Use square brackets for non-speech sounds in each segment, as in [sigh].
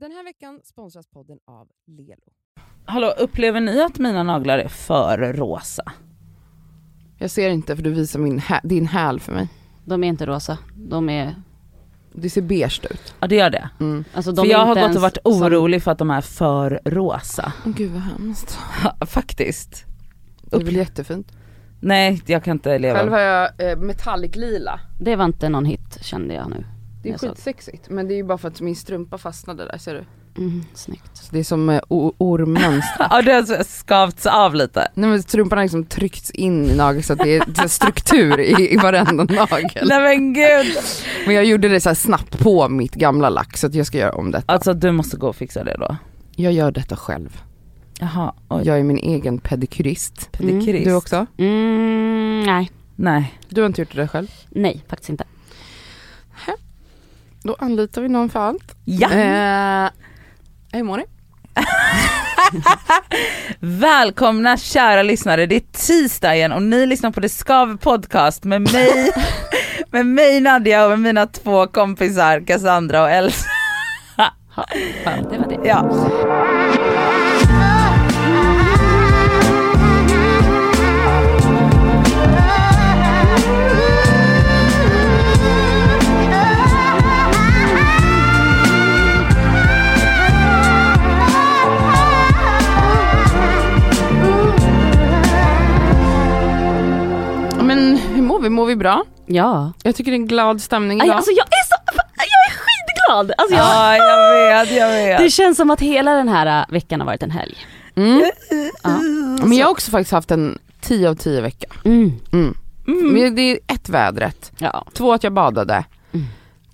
Den här veckan sponsras podden av Lelo. Hallå, upplever ni att mina naglar är för rosa? Jag ser inte för du visar min hä- din häl för mig. De är inte rosa. De är, Det ser beige ut. Ja det gör det. Mm. alltså de för jag har gått och varit som- orolig för att de är för rosa. Åh gud vad hemskt. Faktiskt. Det är väl jättefint. Nej jag kan inte leva. Själv har jag eh, metallic lila. Det var inte någon hit kände jag nu. Det är skitsexigt men det är ju bara för att min strumpa fastnade där ser du. Mm, snyggt. Så det är som eh, o-. [laughs] Ja det har skavts av lite. Nej men strumpan har liksom tryckts in i nageln så att det är struktur i, i varenda nagel. Nej men gud. Men jag gjorde det så här snabbt på mitt gamla lack så att jag ska göra om detta. Alltså du måste gå och fixa det då. Jag gör detta själv. Jaha, oj. Jag är min egen pedikyrist. Pedikyrist. Du också? Mm, nej, Nej. Du har inte gjort det själv? nej faktiskt inte. Då anlitar vi någon för allt. Ja. Eh, hur mår ni? Välkomna kära lyssnare, det är tisdag igen och ni lyssnar på The Skav podcast med mig, [laughs] med mig Nadja och med mina två kompisar Cassandra och Elsa. Det var det. Ja. Vi? Mår vi bra? Ja. Jag tycker det är en glad stämning Aj, idag. alltså jag är så, jag är skitglad! Alltså jag, ja, jag vet, jag det vet. känns som att hela den här äh, veckan har varit en helg. Mm. Ja. Men jag har också faktiskt haft en 10 av 10 vecka. Mm. Mm. Mm. Men det är ett vädret, Ja. två att jag badade, Mm.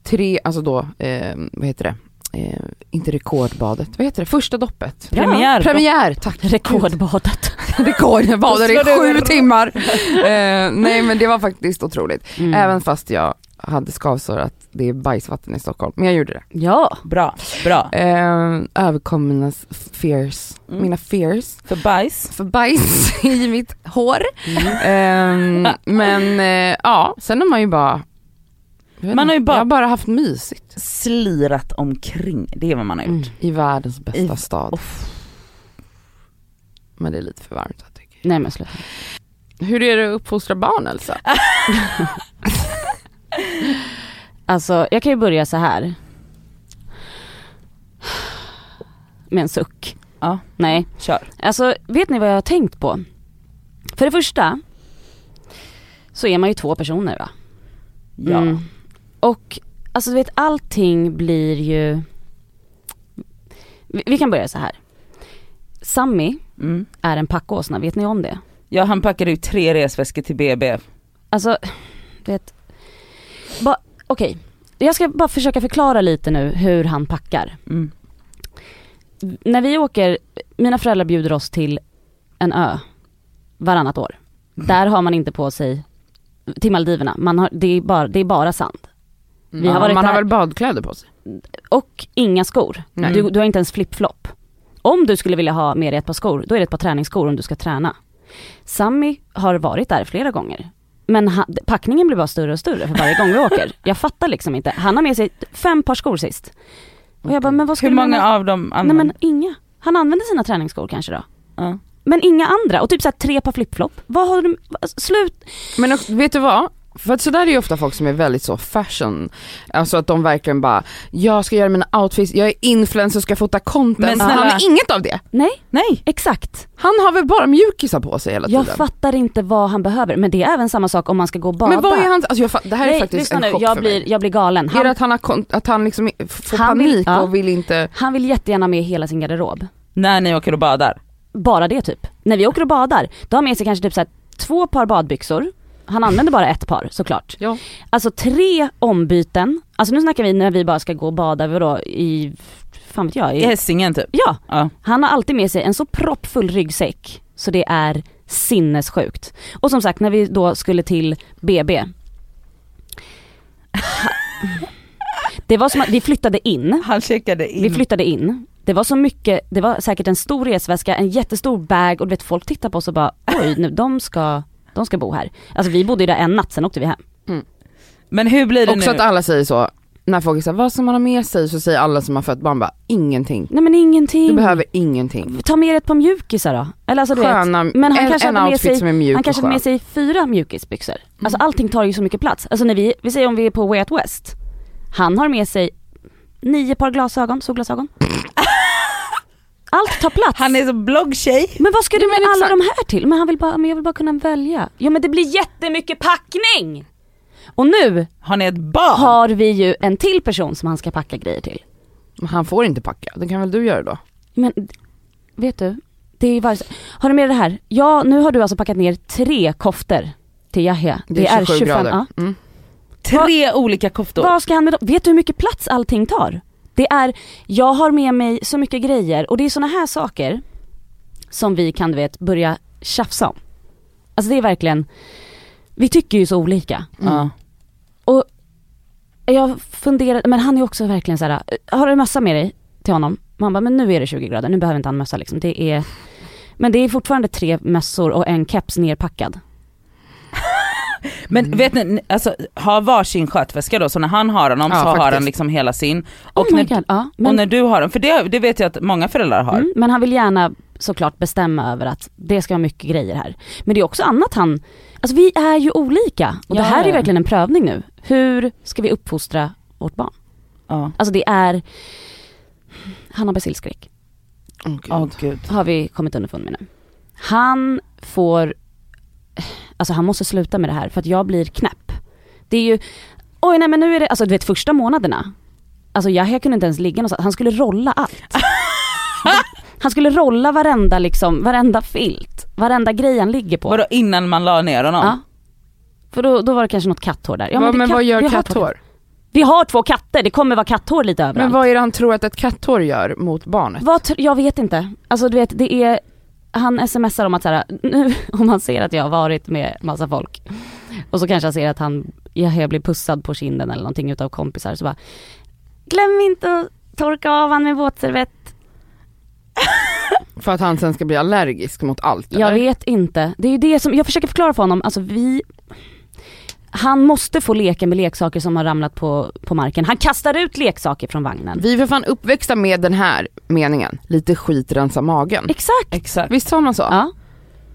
tre, alltså då, eh, vad heter det? Eh, inte rekordbadet, vad heter det? Första doppet. Premiär. Premiär, tack. Rekordbadet. Rekord, jag badade i sju timmar. [laughs] eh, nej men det var faktiskt otroligt. Mm. Även fast jag hade skavsår att det är bajsvatten i Stockholm, men jag gjorde det. Ja. Bra, bra. Eh, överkom mina fears, Mm. mina fears För bajs. för bajs [laughs] i mitt hår. Mm. Eh, men ja, sen har man ju bara Man har ju bara- jag har bara haft mysigt Slirat omkring, det är vad man har gjort. Mm. i världens bästa I- stad. Uff. Men det är lite för varmt jag tycker. Nej men sluta. Hur är det att uppfostra barn Elsa? [laughs] Alltså jag kan ju börja så här. Med en suck. Ja. Nej, Kör. alltså vet ni vad jag har tänkt på? För det första så är man ju två personer va? Ja. Mm. Och alltså du vet allting blir ju vi, vi kan börja så här. Sammy Mm. är en packåsna, vet ni om det? Ja han packade ut tre resväskor till BB. Alltså, vet. Ba, Okej, jag ska bara försöka förklara lite nu hur han packar. Mm. När vi åker, mina föräldrar bjuder oss till en ö varannat år. Där har man inte på sig, till Maldiverna, man har, det, är bara, det är bara sand. Vi har varit man har där- väl badkläder på sig? Och inga skor. Nej. Du, du har inte ens flip-flop. Om du skulle vilja ha med dig ett par skor, då är det ett par träningsskor om du ska träna. Sammy har varit där flera gånger. Men han, packningen blir bara större och större för varje gång vi åker. [laughs] Jag fattar liksom inte. Han har med sig fem par skor sist. Och jag bara, men vad Hur skulle man många ha? av dem Nej använder? men inga. Han använder sina träningsskor kanske då. Ja. Men inga andra. Och typ såhär tre par flip-flop. Vad har du, slut. Men vet du vad? För att sådär är ju ofta folk som är väldigt så fashion, alltså att de verkligen bara, jag ska göra mina outfits, jag är influencer och ska fota content. Men Men snälla- han har inget av det. Nej, Nej. exakt. Han har väl bara mjukisar på sig hela Jag tiden. fattar inte vad han behöver. Men det är även samma sak om man ska gå och bada. Men vad är hans, alltså jag, det här är Nej, faktiskt lyssna en nu, chock jag för blir, mig. jag blir galen. Är det att han, har, att han liksom får Han vill- panik ja. och vill inte, Han vill jättegärna med hela sin garderob. När ni åker och badar. Bara det typ. När vi åker och badar, då har han med sig kanske typ så här, två par badbyxor. Han använder bara ett par såklart. Ja. Alltså tre ombyten. Alltså nu snackar vi när vi bara ska gå och bada, vadå i, fan vet jag. I I, Hessingen typ. ja, Ja. han har alltid med sig en så proppfull ryggsäck så det är sinnessjukt. Och som sagt när vi då skulle till BB. [laughs] Det var som att vi flyttade in Han checkade in. Vi flyttade in, det var så mycket, det var säkert en stor resväska, en jättestor bag och du vet folk tittar på oss och bara oj nu, de ska, de ska bo här. Alltså vi bodde ju där en natt, sen åkte vi hem. Men hur blir det också nu? att alla säger så, när folk är såhär, vad ska man ha med sig? Så säger alla som har fött barn bara, ingenting. Nej men ingenting. Du behöver ingenting. Ta med dig ett par mjukisar då. Eller alltså du vet, Sköna, men han en, kanske en hade med outfit sig- som är mjuk han kanske hade skön. med sig fyra mjukisbyxor. Alltså Mm. allting tar ju så mycket plats. Alltså när vi, vi säger om vi är på Way Out West. Han har med sig nio par glasögon, solglasögon. [laughs] Allt tar plats. Han är så bloggtjej. Men vad ska du med alla exakt. de här till? Men han vill bara, men jag vill bara kunna välja. Ja men det blir jättemycket packning! Och nu Har ni ett barn? har vi ju en till person som han ska packa grejer till. Men Han får inte packa, det kan väl du göra då? Men vet du, det är varje... Har du med det här? Ja, nu har du alltså packat ner tre koftor till Yahya. Det är 27 grader. Ja. Mm. Tre olika koftor. Vad ska han med dem? Vet du hur mycket plats allting tar? Det är, jag har med mig så mycket grejer och det är såna här saker som vi kan du vet börja tjafsa om. Alltså det är verkligen, vi tycker ju så olika. Ja. Och jag funderar, men han är också verkligen så här. har du mössa med dig till honom? Man bara, men nu är det 20 grader, nu behöver inte han mössa liksom. Det är, men det är fortfarande tre mössor och en keps nerpackad. Men vet ni, alltså ha varsin skötväska då, så när han har honom Ja, så har faktiskt. han liksom hela sin. Oh Och, my när, God, ja, och men, när du har den, för det, det vet jag att många föräldrar har. mm, men han vill gärna såklart bestämma över att det ska vara mycket grejer här. Men det är också annat han, alltså vi är ju olika och det Ja, här är verkligen en prövning nu. Hur ska vi uppfostra vårt barn? Ja. Alltså det är, han har basilskräck. Åh, gud. Åh gud. har vi kommit underfund med nu. Han får, alltså han måste sluta med det här för att jag blir knäpp. Det är ju, oj nej men nu är det, alltså du vet första månaderna, alltså jag, jag kunde inte ens ligga någonstans, han skulle rolla allt. [laughs] Han skulle rolla varenda liksom, varenda filt, varenda grej han ligger på. Vadå innan man la ner honom? Ja. För då, då var det kanske något katthår där. Ja, är men katt- vad gör vi har två katthår? Vi har två katter, det kommer vara katthår lite överallt. Men vad är det han tror att ett katthår gör mot barnet? Vad, jag vet inte. Alltså du vet, det är, han smsar om att så här, nu [laughs] om han ser att jag har varit med massa folk och så kanske han ser att han, jag, jag blir pussad på kinden eller någonting utav kompisar så bara Glöm inte att torka av han med våtservett. För att han sen ska bli allergisk mot allt Jag eller? vet inte. Det är ju det som, jag försöker förklara för honom, alltså vi han måste få leka med leksaker som har ramlat på, på marken. Han kastar ut leksaker från vagnen. Vi är för fan uppväxta med den här meningen, lite skit rensa magen. Exakt. Exakt. Visst sa man så? Ja.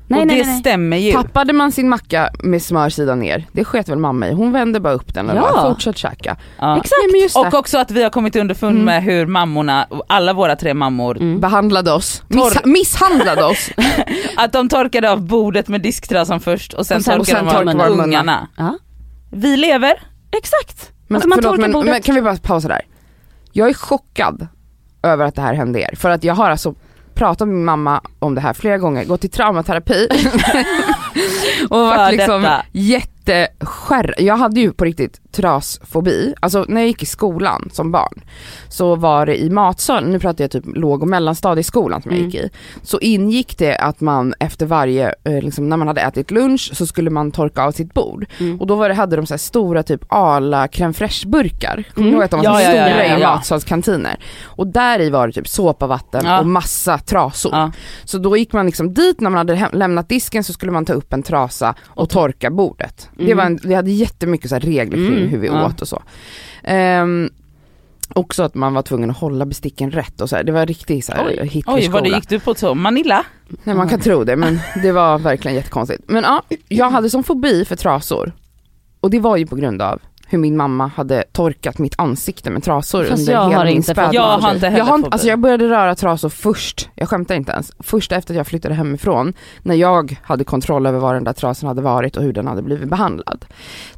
Nej, och nej, det nej, nej. stämmer ju. Tappade man sin macka med smörsidan ner, det sket väl mamma i. Hon vände bara upp den och Ja. bara fortsatt käka. Ja. Exakt. Det. Och också att vi har kommit underfund Mm. med hur mammorna, alla våra tre mammor, Mm. Behandlade oss, Miss, misshandlade oss. [laughs] att de torkade av bordet med disktrasan först och sen, Och sen- och sen torkade de torkade av ungarna. Ja. Vi lever. Exakt. Men, Alltså, man förlåt, men, bordet. men kan vi bara pausa där? Jag är chockad över att det här hände er, för att jag har alltså pratat med min mamma om det här flera gånger, gått i traumaterapi [laughs] [laughs] och varit liksom jätteskärr. Jag hade ju på riktigt trasfobi, alltså när jag gick i skolan som barn så var det i matsalen, nu pratar jag typ låg och mellanstadieskolan som jag Mm. gick i, så ingick det att man efter varje, eh, liksom, när man hade ätit lunch så skulle man torka av sitt bord. Mm. Och då var det, hade de så här stora typ ala crème fraîche burkar. Kommer Mm. att de var Ja, så ja, stora ja, i ja. matsalskantiner? Och där i var det typ såpavatten och massa trasor. Så då gick man liksom dit när man hade lämnat disken så skulle man ta upp en trasa och torka bordet. Det Mm. var en, vi hade jättemycket så här regler kring Mm, hur vi åt och så. Ehm, också att man var tvungen att hålla besticken rätt och så här. det var riktigt så här Oj, vad Hitlerskola. det gick du på så? Manila? Nej man kan tro det men [laughs] det var verkligen jättekonstigt. Men ja, jag hade som fobi för trasor. Och det var ju på grund av hur min mamma hade torkat mitt ansikte med trasor Fast under jag hela har min inte spädbarn. Jag har inte heller jag, har, inte- alltså jag började röra trasor först, jag skämtar inte ens, först efter att jag flyttade hemifrån när jag hade kontroll över var den där trasan hade varit och hur den hade blivit behandlad.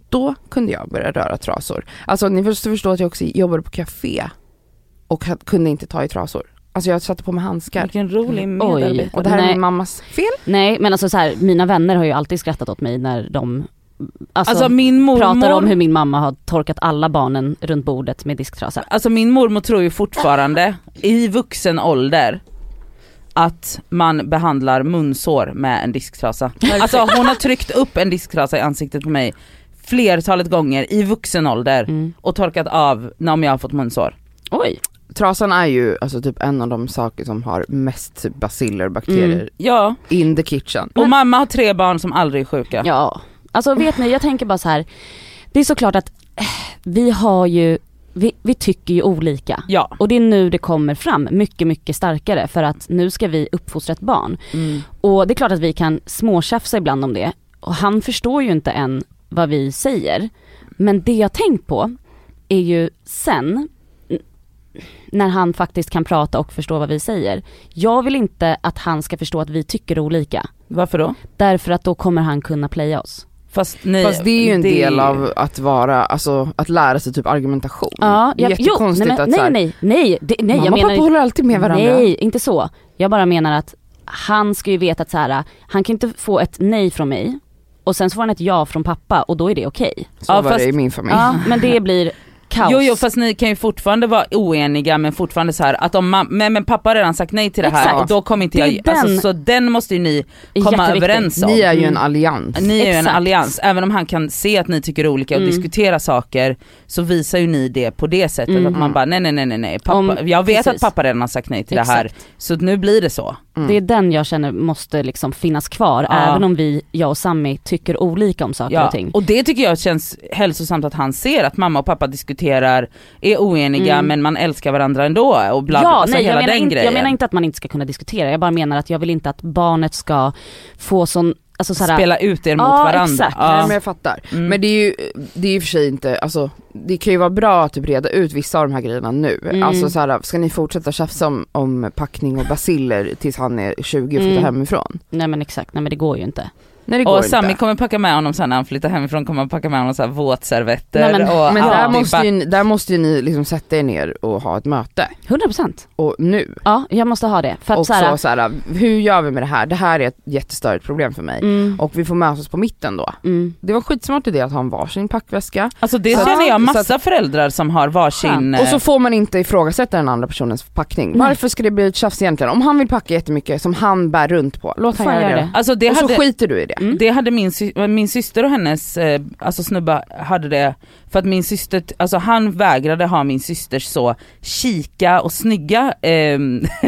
Då kunde jag börja röra trasor. Alltså ni måste förstå att jag också jobbade på café och kunde inte ta i trasor. Alltså jag satte på mig handskar. Vilken rolig Oj. medarbetare. Och det här är Nej. min mammas fel. Nej men alltså så här, mina vänner har ju alltid skrattat åt mig när de alltså, Alltså min pratar om mormor, hur min mamma har torkat alla barnen runt bordet med disktrasa. alltså min mormor tror ju fortfarande i vuxen ålder att man behandlar munsår med en disktrasa. Alltså hon har tryckt upp en disktrasa i ansiktet på mig flertalet gånger i vuxen ålder Mm. och torkat av när jag har fått munsår. Oj. Trasan är ju alltså typ en av de saker som har mest typ baciller, bakterier Mm. Ja, in the kitchen. och mamma har tre barn som aldrig är sjuka. Ja, alltså vet ni jag tänker bara så här. det är såklart att eh, vi har ju vi, vi tycker ju olika. Ja. Och det är nu det kommer fram mycket, mycket starkare för att nu ska vi uppfostra ett barn. Mm. Och det är klart att vi kan småtjafsa ibland om det. Och han förstår ju inte än vad vi säger. Men det jag tänkt på är ju sen, när han faktiskt kan prata och förstå vad vi säger. Jag vill inte att han ska förstå att vi tycker olika. Varför då? Därför att då kommer han kunna playa oss. Fast, nej, Fast det är ju en det- del av att vara, alltså att lära sig typ argumentation. Ja, jag, jo, jättekonstigt nej, men, att så här, nej, nej, nej, det, nej, mamma jag och menar pappa håller alltid med varandra. Nej, inte så. Jag bara menar att han ska ju veta att så här, han kan inte få ett nej från mig och sen så får han ett ja från pappa och då är det okej. Så Ja, var fast- det i min familj. Ja, men det blir kaos. Jo jo fast ni kan ju fortfarande vara oeniga men fortfarande så här att om man, men, men pappa har redan sagt nej till det här Exakt. och då kommer inte jag, alltså, den- så den måste ju ni komma överens om. Ni är ju en Mm. allians. Ni är ju en Exakt. allians, även om han kan se att ni tycker olika och Mm. diskutera saker så visar ju ni det på det sättet Mm. att man bara nej nej nej nej. Pappa, Om- jag vet precis. att pappa redan har sagt nej till det här Exakt. så nu blir det så. Mm. Det är den jag känner måste liksom finnas kvar Ja. även om vi, jag och Sammy tycker olika om saker Ja, och ting. och det tycker jag känns hälsosamt att han ser att mamma och pappa diskuterar, är oeniga Mm. men man älskar varandra ändå och bla, ja, alltså nej, jag hela menar, den inte, grejen. jag menar inte att man inte ska kunna diskutera, jag bara menar att jag vill inte att barnet ska få sån, alltså såhär, Spela ut er mot Ja, varandra. exakt. Nej men jag fattar. Mm. Men det är ju, det är ju för sig inte, alltså det kan ju vara bra att typ reda ut vissa av de här grejerna nu. Mm. Alltså så här, ska ni fortsätta tjafsa om, om packning och basiller tills han är 20 och flyttar Mm. hemifrån? nej men exakt, nej men det går ju inte. Nej det går och inte. Sami kommer packa med honom sen när han flyttar hemifrån, kommer han packa med honom så här våtservetter Nej, men- och Men där, måste ju, där måste ju ni liksom sätta er ner och ha ett möte. 100% Och nu. Ja, jag måste ha det. För att och så, så här, hur gör vi med det här? Det här är ett jättestörigt problem för mig. mm, Och vi får mötas på mitten då. mm. Det var skitsmart idé att ha en varsin packväska. Alltså det Så- känner jag massa föräldrar som har varsin... Och så får man inte ifrågasätta den andra personens packning. Nej. Varför ska det bli ett tjafs egentligen? Om han vill packa jättemycket som han bär runt på, låt han göra göra det. det? Alltså det och så hade, skiter du i det. Mm. det hade min, min syster och hennes eh, alltså snubba hade det för att min syster, alltså han vägrade ha min systers så kika och snygga ehm, [laughs]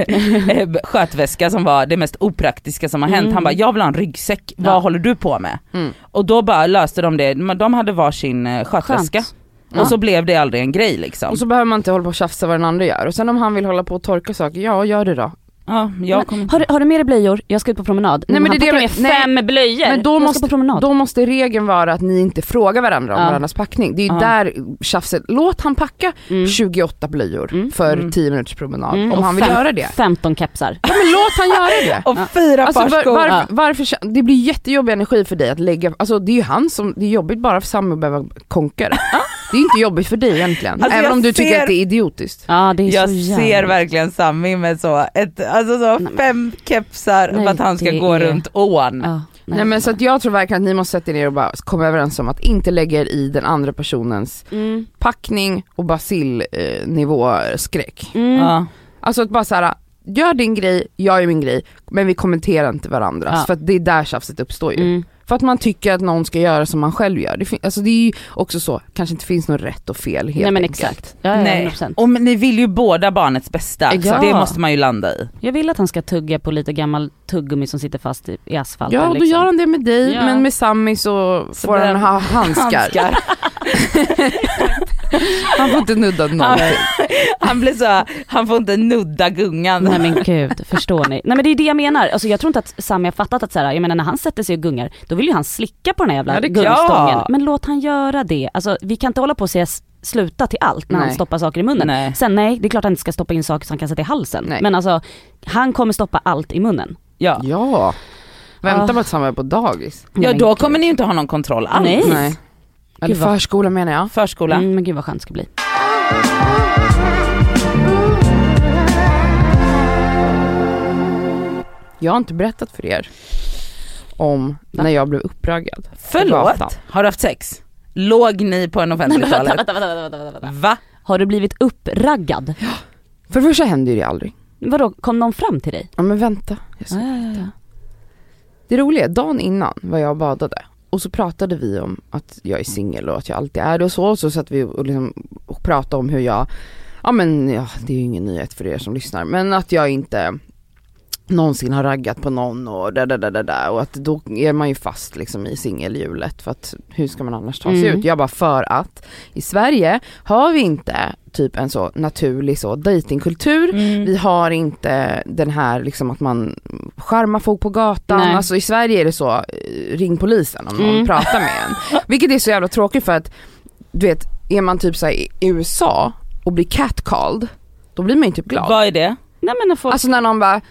eh, skötväska som var det mest opraktiska som har hänt. Mm. Han bara jag vill ha en ryggsäck, vad Ja. håller du på med? Mm. Och då bara löste de det, de hade varsin eh, skötväska Skönt. och så blev det aldrig en grej liksom. Och så behöver man inte hålla på och tjafsa vad den andra gör. Och sen om han vill hålla på och torka saker, ja gör det då. Ja, jag Men, kommer har, du, har du med dig blöjor? Jag ska ut på promenad. Nej, men han det är det med nej, fem blöjor. men då jag måste-. Då måste regeln vara att ni inte frågar varandra om Ja. varandras packning. Det är ju Ja. där tjafset, låt han packa Mm. 28 blöjor Mm. för Mm. 10 minuters promenad. Mm. Om Och han vill fem- göra det. 15 kepsar. Ja men låt han göra det. [laughs] Och fyra Alltså, par var, skor. varför, Ja. varför, det blir jättejobbig energi för dig att lägga, alltså det är ju han som, det är jobbigt bara för Sami att behöva konka det. [laughs] Det är inte jobbigt för dig egentligen, Alltså, även om du tycker ser- att det är idiotiskt. Ja det är Jag så ser verkligen Sami med så, ett, alltså så Nej, fem kepsar Nej, för att han ska gå är- runt ån. Ja, Nej, men så att jag tror verkligen att ni måste sätta er ner och bara komma överens om att inte lägga er i den andra personens Mm. packning och basillnivå skräck. Mm. Ja. Alltså att bara såhär, gör din grej, jag gör min grej, men vi kommenterar inte varandras. Ja. För att det är där tjafset uppstår ju. Mm. För att man tycker att någon ska göra som man själv gör. Det, alltså det är ju också så, kanske inte finns något rätt och fel helt Nej men enkelt. exakt. Ja, ja, Nej. 100%. Och men ni vill ju båda barnets bästa, Exakt. det Ja. måste man ju landa i. Jag vill att han ska tugga på lite gammal tuggummi som sitter fast i, i asfalten. Ja, då liksom. gör han det med dig, Ja. men med Sammy så, Så får han han ha handskar. [laughs] Han får inte nudda någonting. Han blir så, han får inte nudda gungan. Nej men gud, [laughs] förstår ni? Nej men det är det jag menar, alltså jag tror inte att Sami har fattat att så här, jag menar när han sätter sig och gungar, då vill ju han slicka på den här jävla Ja, gungstången. klart. Men låt han göra det, alltså vi kan inte hålla på och säga sluta till allt när han Nej. stoppar saker i munnen. Nej. Sen nej, det är klart han inte ska stoppa in saker som han kan sätta i halsen. Nej. Men alltså, han kommer stoppa allt i munnen. Ja. Ja. Vänta Ah. på att Sammy är på dagis. ja då kommer ni ju inte ha någon kontroll alls. Nej. Nej. Eller vad- förskola menar jag. Förskola. Mm, men gud vad skönt det ska bli. Jag har inte berättat för er om när jag blev uppraggad. Förlåt, har du haft sex? Låg ni på en offentlig toalett? vänta, vänta, vänta, vänta, vänta. Va? Har du blivit uppraggad? För det första händer ju det aldrig. Vadå, kom någon fram till dig? Ja men vänta. Jag ska- Ja, ja, ja. Det roliga dagen innan var jag och badade och så pratade vi om att jag är singel och att jag alltid är det och så. Och så satt vi och, liksom, och pratade om hur jag, ja men ja, det är ju ingen nyhet för er som lyssnar, men att jag inte någonsin har raggat på någon och där, där, där, där, där. och att då är man ju fast liksom i singelhjulet för att hur ska man annars ta sig Mm. ut? Jag bara för att i Sverige har vi inte typ en så naturlig så datingkultur Mm. vi har inte den här liksom att man charmar folk på gatan, Nej. alltså i Sverige är det så, eh, ring polisen om någon Mm. pratar med en. [laughs] Vilket är så jävla tråkigt för att du vet, är man typ såhär i USA och blir catcalled, då blir man ju typ glad. Vad är det? Nej men folk, Alltså när någon bara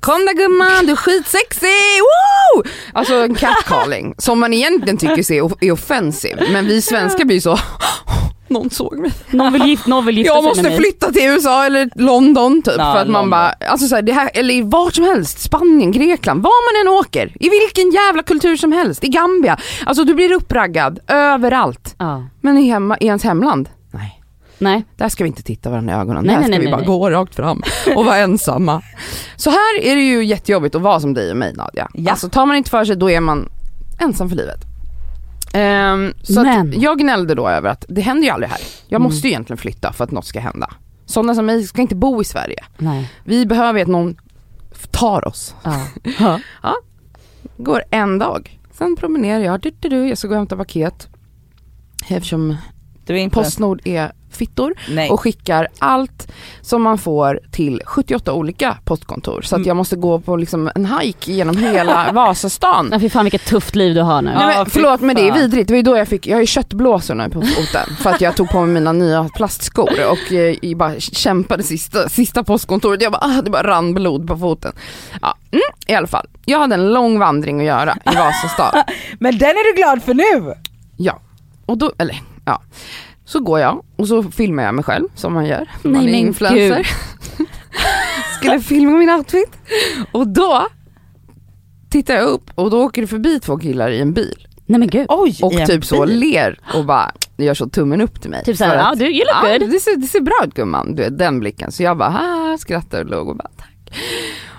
Kom där gumman, du är skitsexig, woo! Alltså en catcalling [laughs] som man egentligen tycker är, är offensiv men vi svenskar blir så [gasps] någon såg mig. någon vill, gift, någon vill gifta Jag sig måste med mig. flytta till USA eller London typ Ja, för att man London. bara, alltså så här, det här, eller vart som helst, Spanien, Grekland, var man än åker, i vilken jävla kultur som helst, i Gambia, alltså du blir uppraggad överallt. Ja. Men i, hemma, i ens hemland, nej. Där ska vi inte titta varandra i ögonen, Nej, där nej, ska nej, vi bara nej. gå rakt fram och vara ensamma. Så här är det ju jättejobbigt att vara som dig och mig Nadja. Ja. Alltså tar man inte för sig då är man ensam för livet. Ehm, så Men. att jag gnällde då över att det händer ju aldrig här. Jag Mm. måste ju egentligen flytta för att något ska hända. Sådana som mig ska inte bo i Sverige. Nej. Vi behöver att någon tar oss. [laughs] Ja. Går en dag, sen promenerar jag, du, du, du, jag ska gå och hämta paket. Eftersom Postnord är fittor Nej. och skickar allt som man får till 78 olika postkontor. Så att Mm. jag måste gå på liksom en hike genom hela [laughs] Vasastan. Ja, fy fan vilket tufft liv du har nu. Nej, men, förlåt men det är vidrigt, det var ju då jag fick, jag har ju köttblåsor nu på foten för att jag tog på mig mina nya plastskor och eh, bara kämpade sista, sista postkontoret, jag bara, ah, det bara rann blod på foten. Ja, mm, I alla fall, jag hade en lång vandring att göra i Vasastan. [laughs] Men den är du glad för nu? Ja, och då, eller ja. Så går jag och så filmar jag mig själv som man gör. Man Nej, är influencer. [laughs] Skulle filma min outfit. Och då tittar jag upp och då åker det förbi två killar i en bil. Nej men gud. Oj, Och typ så bil. ler och bara gör så tummen upp till mig. Typ såhär, ja du, you look good. det ser, det ser bra ut gumman, du vet den blicken. Så jag bara ha, skrattar och låg och bara tack.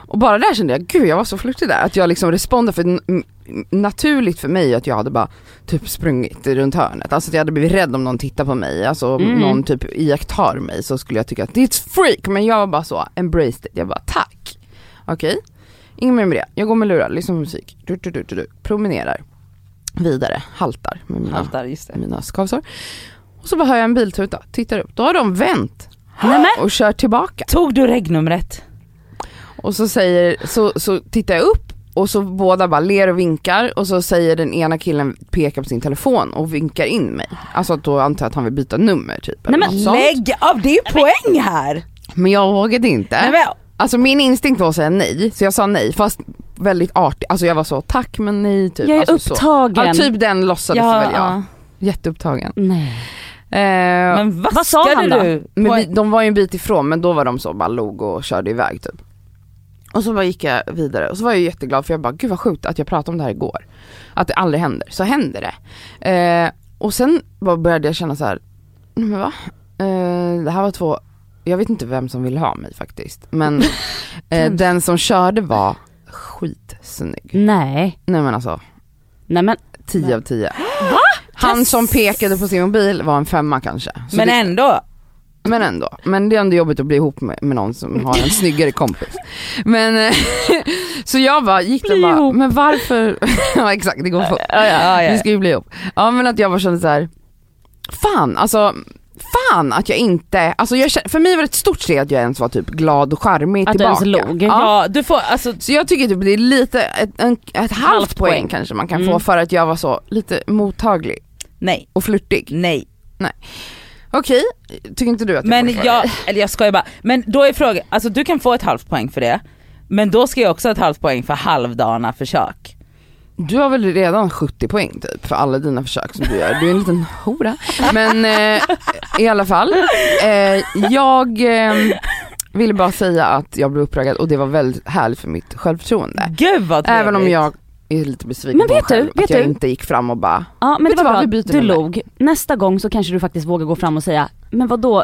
Och bara där kände jag, gud jag var så flörtig där. Att jag liksom respondade för naturligt för mig att jag hade bara typ sprungit runt hörnet. Alltså att jag hade blivit rädd om någon tittar på mig. Alltså om Mm. någon typ iakttar mig så skulle jag tycka att det är ett freak. Men jag var bara så, embraced it. Jag bara tack. Okej, inget mer med det. Jag går med lurar, lyssnar på musik, du, du, du, du, du. promenerar vidare, haltar med mina Haltar, just det. mina skavsår. Och så bara hör jag en biltuta, tittar upp, då har de vänt och kört tillbaka. Tog du regnumret? Och så säger, så, så tittar jag upp och så båda bara ler och vinkar och så säger den ena killen, pekar på sin telefon och vinkar in mig. Alltså att då antar jag att han vill byta nummer typ. Nej, men. Lägg av, det är ju poäng här! Men jag vågade inte. Nej, men, Alltså min instinkt var att säga nej, så jag sa nej fast väldigt artigt. Alltså jag var så tack men nej typ. Jag är alltså, så. upptagen. Ja typ den låtsades ja, väl jag. ja. Jätteupptagen. Nej. Eh, Men Vad sa han då? Men vi, de var ju en bit ifrån men då var de så bara log och körde iväg typ. Och så bara gick jag vidare och så var jag jätteglad för jag bara gud vad sjukt att jag pratade om det här igår. Att det aldrig händer, så händer det. Eh, och sen började jag känna så här, "Nej, men va? Eh, det här var två, jag vet inte vem som ville ha mig faktiskt. Men [laughs] eh, den som körde var skitsnygg. Nej. Nej men alltså, Nej men. 10 av 10. [gasps] Han som pekade på sin mobil var en femma kanske. Så Men det, ändå, men ändå, men det är ändå jobbigt att bli ihop med, med någon som har en snyggare kompis. Men, eh, [laughs] så jag bara gick och bara, ihop. men varför, [laughs] ja exakt det går fort. ja, ja, ja. Vi ska ju bli ihop. Ja men att jag bara kände så här. fan alltså, fan att jag inte, alltså jag, för mig var det ett stort steg att jag ens var typ glad och charmig Att du tillbaka. ens log. Ja. ja, du får alltså, Så jag tycker typ det är lite, ett, en, ett halvt, Halvt poäng, poäng. kanske man kan Mm. få för att jag var så lite mottaglig nej, och flörtig. nej. Okej, tycker inte du att jag Men får jag, eller jag skojar bara, men då är frågan, alltså du kan få ett halvt poäng för det, men då ska jag också ha ett halvt poäng för halvdana försök. Du har väl redan 70 poäng typ för alla dina försök som du gör. Du är en liten hora. Men eh, i alla fall, eh, jag eh, ville bara säga att jag blev uppraggad och det var väldigt härligt för mitt självförtroende. Gud vad trevligt. Även om jag är lite besviken Men på mig vet du, själv, vet att jag du? inte gick fram och bara, Ja men Vet det du var vad, bra, du log. Nästa gång så kanske du faktiskt vågar gå fram och säga, men vad då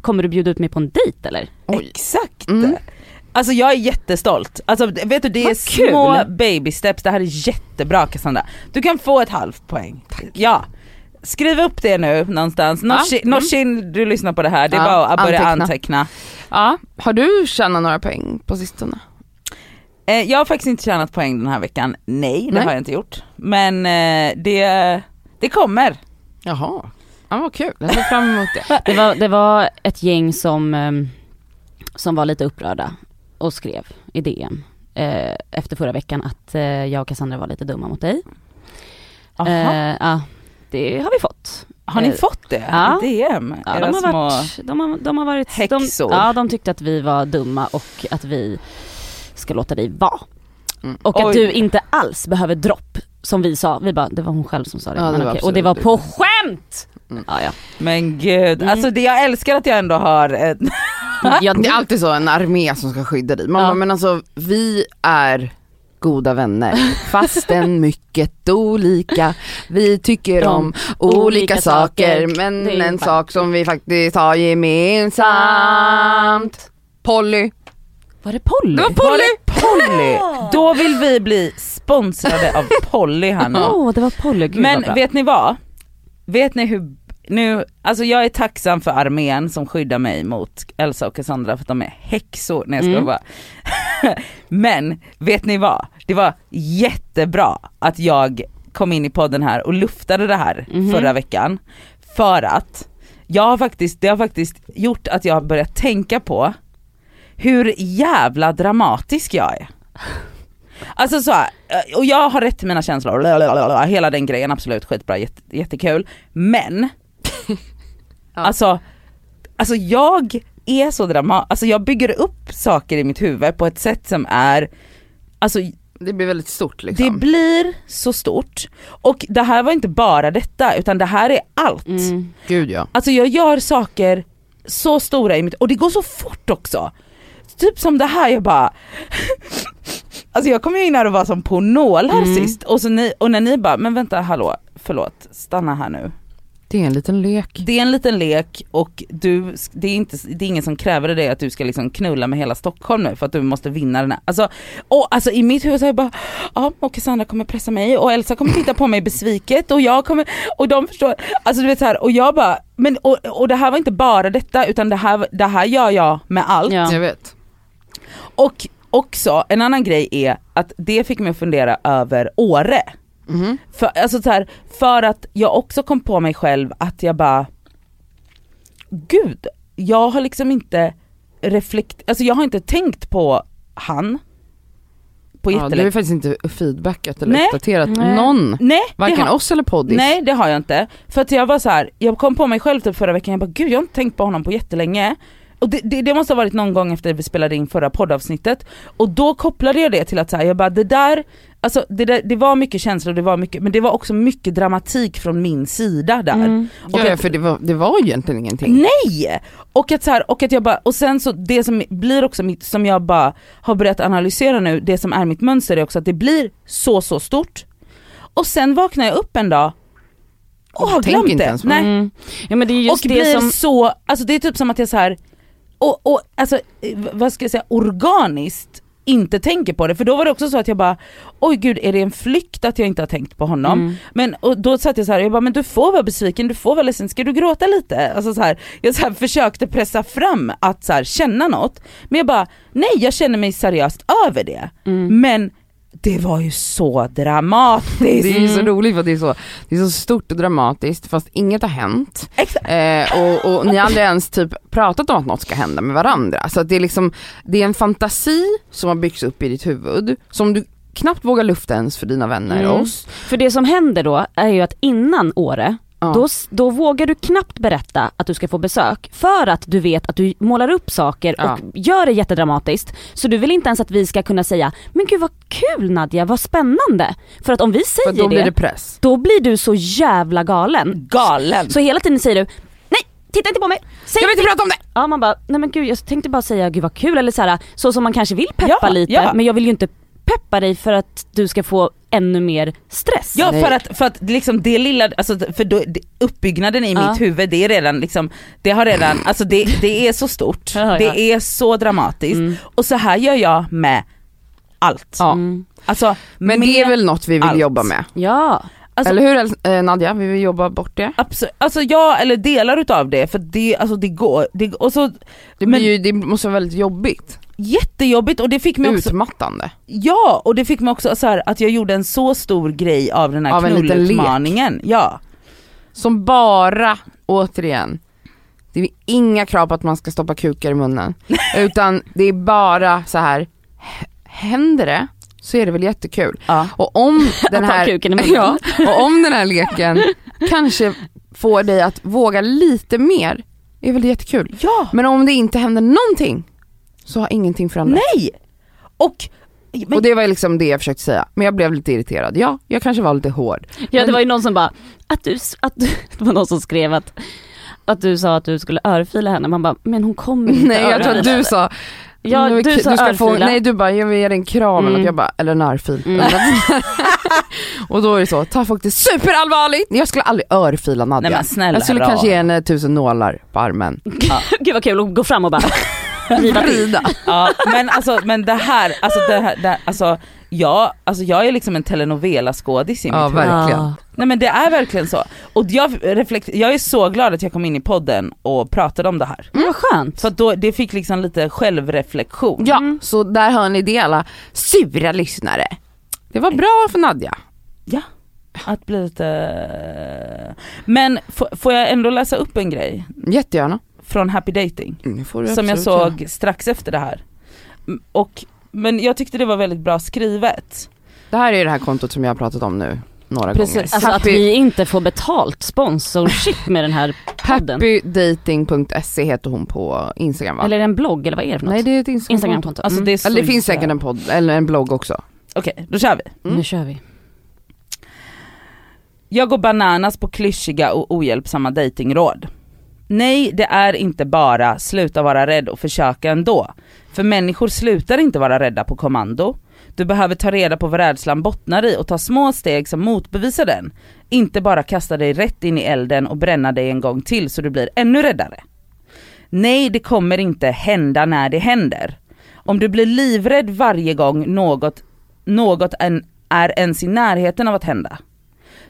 kommer du bjuda ut mig på en dejt eller? oj. Exakt! Mm. Alltså jag är jättestolt. Alltså vet du det är Vad små kul. baby steps, det här är jättebra Cassandra. Du kan få ett halvt poäng. Ja. skriv upp det nu någonstans. Norsin, mm. Norsin du lyssnar på det här, det är Ja, bara att börja anteckna. anteckna. Ja, har du tjänat några poäng på sistone? Eh, jag har faktiskt inte tjänat poäng den här veckan, nej det Nej. har jag inte gjort. Men eh, det, det kommer. Jaha, ja, vad kul. Jag ser fram emot det. [laughs] Det var, det var ett gäng som, ehm, som var lite upprörda och skrev i DM eh, efter förra veckan att eh, jag och Cassandra var lite dumma mot dig. Jaha. Eh, ja, det har vi fått. har ni fått det? ja. DM? Ja, de, har varit, de, har, de har varit häxor. De, ja, de tyckte att vi var dumma och att vi ska låta dig vara. Mm. Och Oj. att du inte alls behöver dropp som vi sa. Vi bara, det var hon själv som sa det. Ja, det men okej. och det var på skämt! Mm. Ja, ja. Men gud, Mm. alltså det, jag älskar att jag ändå har ett, [laughs] Ja, Det är alltid så, en armé som ska skydda dig. Man Ja. men alltså vi är goda vänner, fastän [laughs] mycket olika. Vi tycker De om olika, olika saker, saker. men en fan- sak som vi faktiskt har gemensamt. Polly. Var det Polly? Det var Polly! Polly. Då vill vi bli sponsrade av Polly här nu. Åh, det var Polly. Gud Men vet ni vad? Vet ni hur, nu, alltså jag är tacksam för armén som skyddar mig mot Elsa och Cassandra för att de är häxor. Nej jag skojar Mm. bara. [laughs] Men vet ni vad? Det var jättebra att jag kom in i podden här och luftade det här Mhm. förra veckan. För att jag har faktiskt, det har faktiskt gjort att jag har börjat tänka på hur jävla dramatisk jag är. Alltså så här, och jag har rätt till mina känslor, lalalala, hela den grejen, absolut skitbra, jätte, jättekul. Men, [laughs] Ja. alltså, alltså jag är så dramatisk, alltså jag bygger upp saker i mitt huvud på ett sätt som är, alltså Det blir väldigt stort det liksom. blir så stort. Och det här var inte bara detta, utan det här är allt. Mm. Gud ja. Alltså jag gör saker så stora i mitt, och det går så fort också. Typ som det här, jag bara [laughs] Alltså jag kom ju in här och var som på nålar Mm. sist och, så ni, och när ni bara, men vänta hallå, förlåt, stanna här nu. Det är en liten lek. Det är en liten lek och du, det är, inte, det är ingen som kräver dig att du ska liksom knulla med hela Stockholm nu för att du måste vinna den här. Alltså, och, alltså i mitt huvud så är jag bara, ja och Cassandra kommer pressa mig och Elsa kommer titta på mig besviket och jag kommer, och de förstår, alltså du vet så här, och jag bara, men och, och det här var inte bara detta utan det här, det här gör jag med allt. Ja. Jag vet. Och också, en annan grej är att det fick mig att fundera över Åre. Mhm. För, alltså så här, för att jag också kom på mig själv att jag bara, gud, jag har liksom inte reflekt, alltså jag har inte tänkt på han på Ja, du har ju faktiskt inte feedbackat eller Nej. uppdaterat Nej. någon. Nej, Varken har, oss eller poddis. nej det har jag inte. För att jag var så här, jag kom på mig själv typ förra veckan, jag bara gud jag har inte tänkt på honom på jättelänge. Och det, det, det måste ha varit någon gång efter vi spelade in förra poddavsnittet. Och då kopplade jag det till att så här, jag bara det där, alltså det, där, det var mycket känslor, det var mycket, men det var också mycket dramatik från min sida där. Mm. Och ja, att- för det var, det var ju egentligen ingenting. Nej! Och att, så här, och att jag bara, och sen så det som blir också mitt, som jag bara har börjat analysera nu, det som är mitt mönster är också att det blir så så stort. Och sen vaknar jag upp en dag och har glömt inte det. Nej. Mm. Ja det och det blir som, så, alltså det är typ som att jag så här och, och alltså eh, vad ska jag säga, organiskt inte tänker på det. För då var det också så att jag bara, oj gud är det en flykt att jag inte har tänkt på honom? Mm. Men och då satt jag så här, jag bara, men du får vara besviken, du får vara ledsen, ska du gråta lite? Alltså så här, jag så här försökte pressa fram att så här, känna något, men jag bara, nej jag känner mig seriöst över det. Mm. Men det var ju så dramatiskt. Det är ju så Mm. roligt för det är så, det är så stort och dramatiskt fast inget har hänt. Eh, och, och ni har aldrig ens typ pratat om att något ska hända med varandra. Så det är liksom, det är en fantasi som har byggts upp i ditt huvud som du knappt vågar lufta ens för dina vänner Mm. oss. För det som händer då är ju att innan Åre, Ja. då, då vågar du knappt berätta att du ska få besök för att du vet att du målar upp saker Ja. och gör det jättedramatiskt. Så du vill inte ens att vi ska kunna säga, men gud vad kul Nadja, vad spännande. För att om vi För säger då blir det, det press. då blir du så jävla galen. Galen. Så hela tiden säger du, nej titta inte på mig, säg Jag vill inte ingenting." prata om det! Ja man bara, nej men gud jag tänkte bara säga gud vad kul eller så här, så som man kanske vill peppa Ja, lite ja. men jag vill ju inte peppa dig för att du ska få ännu mer stress. Ja för att, för att liksom det lilla, alltså för då, uppbyggnaden i Ja. mitt huvud det är redan liksom, det har redan, alltså det, det är så stort, Ja, ja. det är så dramatiskt Mm. och så här gör jag med allt. Ja. Mm. Alltså Men det är väl något vi vill allt. jobba med. Ja, Alltså- Eller hur eh, Nadja, vi vill jobba bort det. Absolut, alltså ja eller delar utav det för det, alltså det går, det, och så Det, Men- ju, det måste vara väldigt jobbigt. Jättejobbigt och det fick mig också, Utmattande. ja och det fick mig också så här, att jag gjorde en så stor grej av den här Av knullutmaningen. Ja. Som bara, återigen, det är inga krav på att man ska stoppa kukar i munnen. [laughs] utan det är bara så här. händer det så är det väl jättekul. ja. Och om [laughs] den här, [laughs] ja, och om den här leken kanske får dig att våga lite mer, är väl det jättekul. Ja, Men om det inte händer någonting så har ingenting förändrats. nej! Och, men, Och det var liksom det jag försökte säga. Men jag blev lite irriterad. Ja, jag kanske var lite hård. Ja det var ju någon som bara, att du, att du, [laughs] det var någon som skrev att, att du sa att du skulle örfila henne, man bara, men hon kommer inte Nej jag tror att du sa, Ja "Nu, du sa ska få. Nej du bara, jag vill ge dig en kram eller Mm. något. Jag bara, eller en örfil. Mm. [laughs] och då är det så, ta faktiskt superallvarligt. Jag skulle aldrig örfila Nadja. nej men snälla jag skulle rara. kanske ge henne tusen nålar på armen. [laughs] Gud vad kul att gå fram och bara riva till. Vrida. Ja men alltså men det här, alltså det här, det alltså, ja, alltså jag är liksom en telenovela-skådis i mitt Ja, huvud. verkligen. Ja. Nej men det är verkligen så. Och jag, reflekt, jag är så glad att jag kom in i podden och pratade om det här. Mm, vad skönt. För då, det fick liksom lite självreflektion. Ja, Mm. så där hör ni det alla sura lyssnare. Det var bra för Nadja. Att bli lite... Men får jag ändå läsa upp en grej Jättegärna. Från Happy Dating? Mm, Som jag såg strax efter det här. Och, men jag tyckte det var väldigt bra skrivet. Det här är det här kontot som jag har pratat om nu några Precis. gånger. Alltså att Happy, vi inte får betalt sponsorship med den här [laughs] podden. happydating.se heter hon på Instagram va? Eller är det en blogg eller vad är det för något? Nej det är ett Instagram Instagramkonto. Alltså Mm. det är så Eller det finns säkert en podd, eller en blogg också. Okej, då kör vi. Mm. Nu kör vi. Jag går bananas på klyschiga och ohjälpsamma datingråd. Nej, det är inte bara sluta vara rädd och försöka ändå. För människor slutar inte vara rädda på kommando. Du behöver ta reda på vad rädslan bottnar i och ta små steg som motbevisar den. Inte bara kasta dig rätt in i elden och bränna dig en gång till så du blir ännu räddare. Nej, det kommer inte hända när det händer. Om du blir livrädd varje gång något, något en, är ens i närheten av att hända.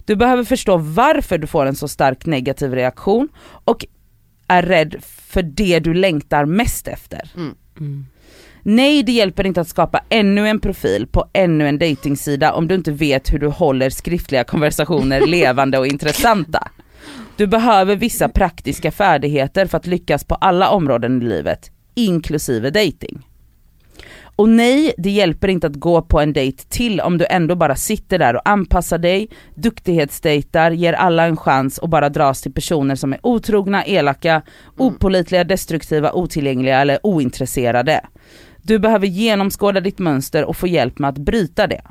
Du behöver förstå varför du får en så stark negativ reaktion och är rädd för det du längtar mest efter. Mm. Nej, det hjälper inte att skapa ännu en profil på ännu en dejtingsida om du inte vet hur du håller skriftliga konversationer [laughs] levande och intressanta. Du behöver vissa praktiska färdigheter för att lyckas på alla områden i livet, inklusive dating. Och nej, det hjälper inte att gå på en dejt till om du ändå bara sitter där och anpassar dig, duktighetsdejtar, ger alla en chans och bara dras till personer som är otrogna, elaka, opålitliga, destruktiva, otillgängliga eller ointresserade. Du behöver genomskåda ditt mönster och få hjälp med att bryta det.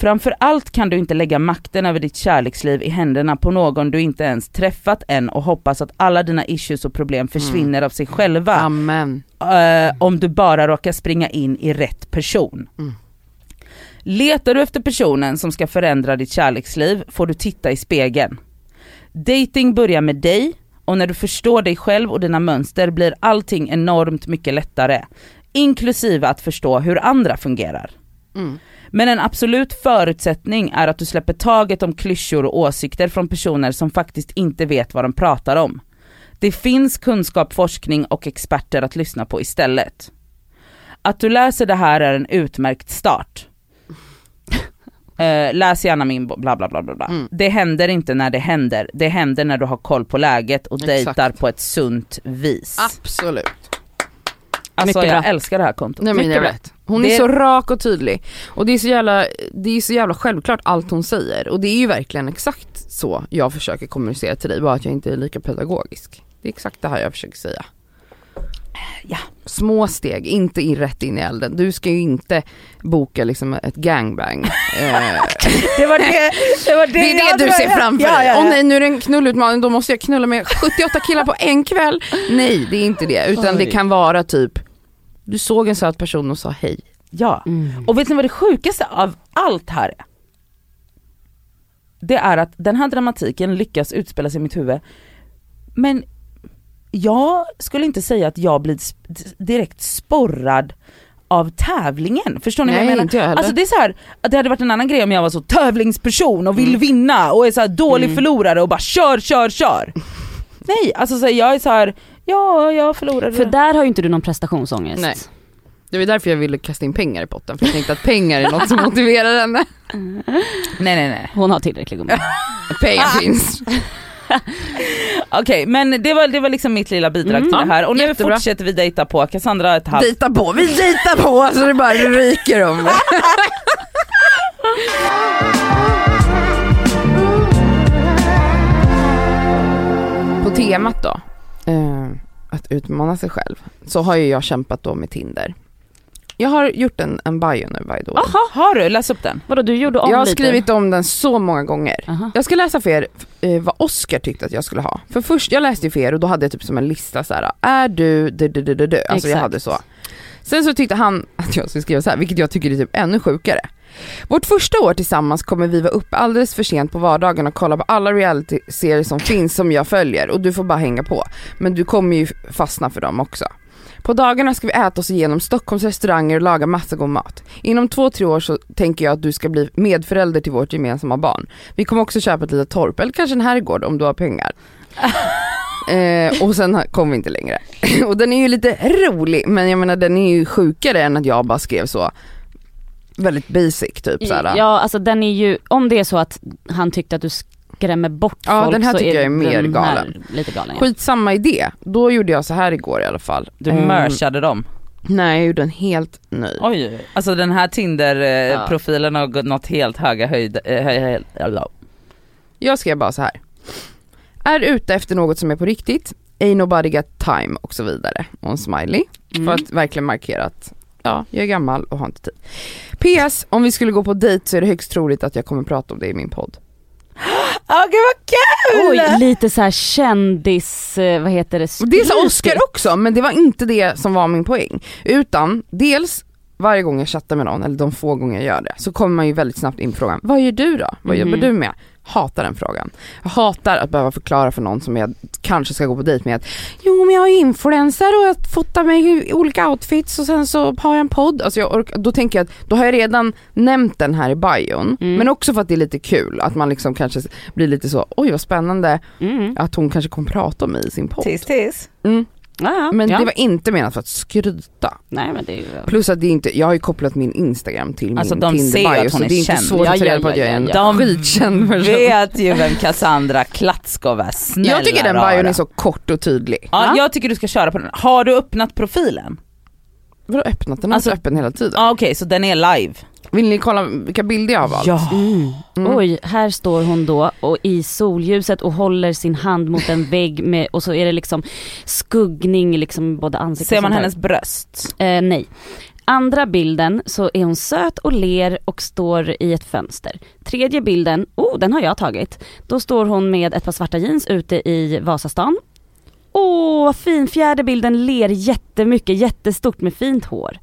Framför allt kan du inte lägga makten över ditt kärleksliv i händerna på någon du inte ens träffat än och hoppas att alla dina issues och problem försvinner av sig själva Amen. eh, om du bara råkar springa in i rätt person. Mm. Letar du efter personen som ska förändra ditt kärleksliv får du titta i spegeln. Dating börjar med dig och när du förstår dig själv och dina mönster blir allting enormt mycket lättare. Inklusive att förstå hur andra fungerar. Mm. Men en absolut förutsättning är att du släpper taget om klyschor och åsikter från personer som faktiskt inte vet vad de pratar om. Det finns kunskap, forskning och experter att lyssna på istället. Att du läser det här är en utmärkt start. [laughs] Eh, läs gärna min bla bla bla bla. bla. Mm. Det händer inte när det händer, det händer när du har koll på läget och Exakt. dejtar på ett sunt vis. Absolut. Alltså jag älskar det här kontot. Nej men jag vet. Hon Det- är så rak och tydlig. Och det är så jävla, det är så jävla självklart allt hon säger. Och det är ju verkligen exakt så jag försöker kommunicera till dig, bara att jag inte är lika pedagogisk. Det är exakt det här jag försöker säga. Ja. Små steg, inte in rätt in i elden. Du ska ju inte boka liksom ett gangbang. [laughs] Eh, Det var det, det, var det, det är det du ser framför Ja, dig. ja, Åh ja. nej nu är det en knullutmaning, då måste jag knulla med 78 killar på en kväll. Nej det är inte det, utan det Oj. kan vara typ, du såg en söt person och sa hej. Ja. Mm. Och vet ni vad det sjukaste av allt här är? Det är att den här dramatiken lyckas utspela sig i mitt huvud. Men jag skulle inte säga att jag blir direkt sporrad av tävlingen. Förstår ni vad Nej jag menar? inte jag heller. Alltså det är så här, att det hade varit en annan grej om jag var så tävlingsperson och vill Mm. vinna och är så här dålig Mm. förlorare och bara kör, kör, kör. [laughs] Nej, alltså så här, jag är så här, ja jag förlorade. För där har ju inte du någon prestationsångest. Nej. det var därför jag ville kasta in pengar i potten, för jag tänkte att pengar är något som [laughs] motiverar henne. [laughs] Nej nej nej. Hon har tillräckligt gummi. [laughs] Pengar finns. Okej men det var, det var liksom mitt lilla bidrag Mm, till det här och nu jättebra. fortsätter vi dejta på. Cassandra har ett halvt Dejta på, vi dejtar på så det bara ryker om det. På temat då, eh, att utmana sig själv, så har ju jag kämpat då med Tinder. Jag har gjort en, en bio nu by the way. Jaha, har du? Läs upp den. Vadå du gjorde om Jag har lite? skrivit om den så många gånger. Aha. Jag ska läsa för er eh, vad Oscar tyckte att jag skulle ha. För först, jag läste ju för er och då hade jag typ som en lista så här. är du du, du, du, du, du. Alltså jag Exakt. hade så. Sen så tyckte han att jag skulle skriva så här, vilket jag tycker är typ ännu sjukare. Vårt första år tillsammans kommer vi vara uppe alldeles för sent på vardagen och kolla på alla reality-serier som finns som jag följer och du får bara hänga på. Men du kommer ju fastna för dem också. På dagarna ska vi äta oss igenom Stockholms restauranger och laga massa god mat. Inom två, tre år så tänker jag att du ska bli medförälder till vårt gemensamma barn. Vi kommer också köpa ett litet torp eller kanske en herrgård om du har pengar. [laughs] eh, och sen kom vi inte längre. [laughs] och den är ju lite rolig men jag menar den är ju sjukare än att jag bara skrev så väldigt basic typ såhär. Ja alltså den är ju, om det är så att han tyckte att du skrämmer bort Ja, folk den här så tycker jag är mer galen. Lite galen ja. Skitsamma idé, då gjorde jag så här igår i alla fall. Du Ehm, mörsade dem. Nej jag gjorde en helt ny. Oj, alltså den här Tinder-profilen har gått nått helt höga höjd, eh, höj, höj, höj, Jag skrev bara så här. Är ute efter något som är på riktigt, ain't nobody got time och så vidare. Och en smiley. Mm. För att verkligen markera att ja, jag är gammal och har inte tid. PS, om vi skulle gå på dejt så är det högst troligt att jag kommer prata om det i min podd. [gasps] Ja gud vad kul! Oj, lite så här kändis, eh, vad heter det? Och det sa skrytigt. Oscar också, men det var inte det som var min poäng. Utan dels varje gång jag chattar med någon, eller de få gånger jag gör det, så kommer man ju väldigt snabbt in på frågan, vad gör du då? Vad Mhm. jobbar du med? Hatar den frågan. Jag hatar att behöva förklara för någon som jag kanske ska gå på dejt med att Jo men jag är influencer och jag fotar mig i olika outfits och sen så har jag en podd. Alltså jag orkar, då tänker jag att då har jag redan nämnt den här i bion. Mm. Men också för att det är lite kul att man liksom kanske blir lite så oj vad spännande Mm. att hon kanske kommer prata om mig i sin podd. Tis tis. Mm. Ja, ja. Men ja. det var inte menat för att skryta. Nej men det är ju... Plus att det är inte, jag har ju kopplat min Instagram till min Alltså, de ser Tinder att bio hon så det är inte känd. svårt Ja, att ta reda på att ja, jag är en ja. skitkänd person. Vet ju vem Cassandra Klatskov är, snälla Jag tycker den bion är så kort och tydlig. Ja, Ja. jag tycker du ska köra på den. Har du öppnat profilen? Vadå öppnat? Den är Alltså- alltså öppen hela tiden. Ja okej så den är live. Vill ni kolla vilka bilder jag har valt? Ja. Mm. Mm. Oj, här står hon då och i solljuset och håller sin hand mot en vägg med, och så är det liksom skuggning liksom både ansiktet Ser man hennes bröst? Eh, nej. Andra bilden så är hon söt och ler och står i ett fönster. Tredje bilden, oh den har jag tagit. Då står hon med ett par svarta jeans ute i Vasastan. Åh vad fin, fjärde bilden ler jättemycket, jättestort med fint hår.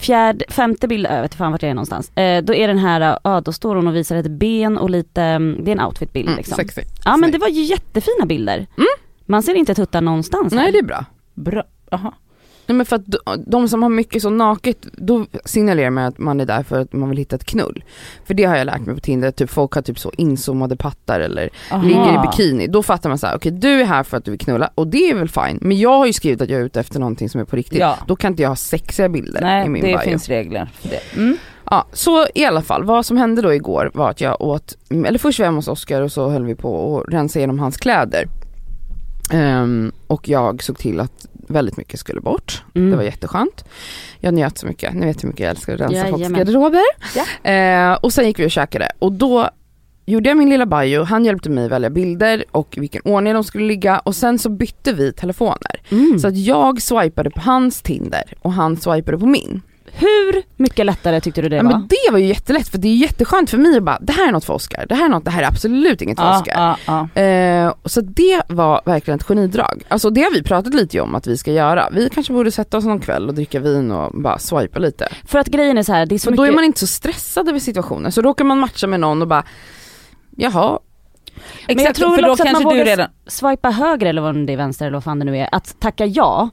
Fjärde, femte bild, jag vet fan vart jag är någonstans. Eh, då är den här, ja då står hon och visar ett ben och lite, mm, det är en outfitbild Mm, liksom. sexy. Ja men det var ju jättefina bilder. Mm. Man ser inte tuttar någonstans. här. Nej det är bra. Bra. Aha. Nej men för att de, som har mycket så naket, då signalerar man att man är där för att man vill hitta ett knull. För det har jag lärt mig på Tinder, typ folk har typ så inzoomade pattar eller Aha. ligger i bikini. Då fattar man så här: okej du är här för att du vill knulla och det är väl fine. Men jag har ju skrivit att jag är ute efter någonting som är på riktigt. Ja. Då kan inte jag ha sexiga bilder i Nej min det bio. finns regler för det. Mm. Ja, så i alla fall, vad som hände då igår var att jag åt, eller först var jag hemma hos Oskar och så höll vi på att rensa igenom hans kläder. Ehm, och jag såg till att väldigt mycket skulle bort. Mm. Det var jätteskönt. Jag njöt så mycket, ni vet hur mycket jag älskar att rensa folks Jajamän. garderober. Ja. Eh, och sen gick vi och käkade och då gjorde jag min lilla bio, han hjälpte mig välja bilder och vilken ordning de skulle ligga och sen så bytte vi telefoner. Mm. Så att jag swipade på hans Tinder och han swipade på min. Hur mycket lättare tyckte du det Ja, var? men det var ju jättelätt för det är jätteskönt för mig att bara, det här är något för Oscar, det här är något, det här är absolut inget för Ja, Oscar. ja, ja. Eh, så det var verkligen ett genidrag. Alltså det har vi pratat lite om att vi ska göra. Vi kanske borde sätta oss någon kväll och dricka vin och bara swipa lite. För att grejen är så här, det är så då mycket... är man inte så stressad över situationen. Så då kan man matcha med någon och bara, jaha, Men jag Exakt, tror väl då också att man vågar redan... swipa höger eller vad det är vänster eller vad fan det nu är. Att tacka ja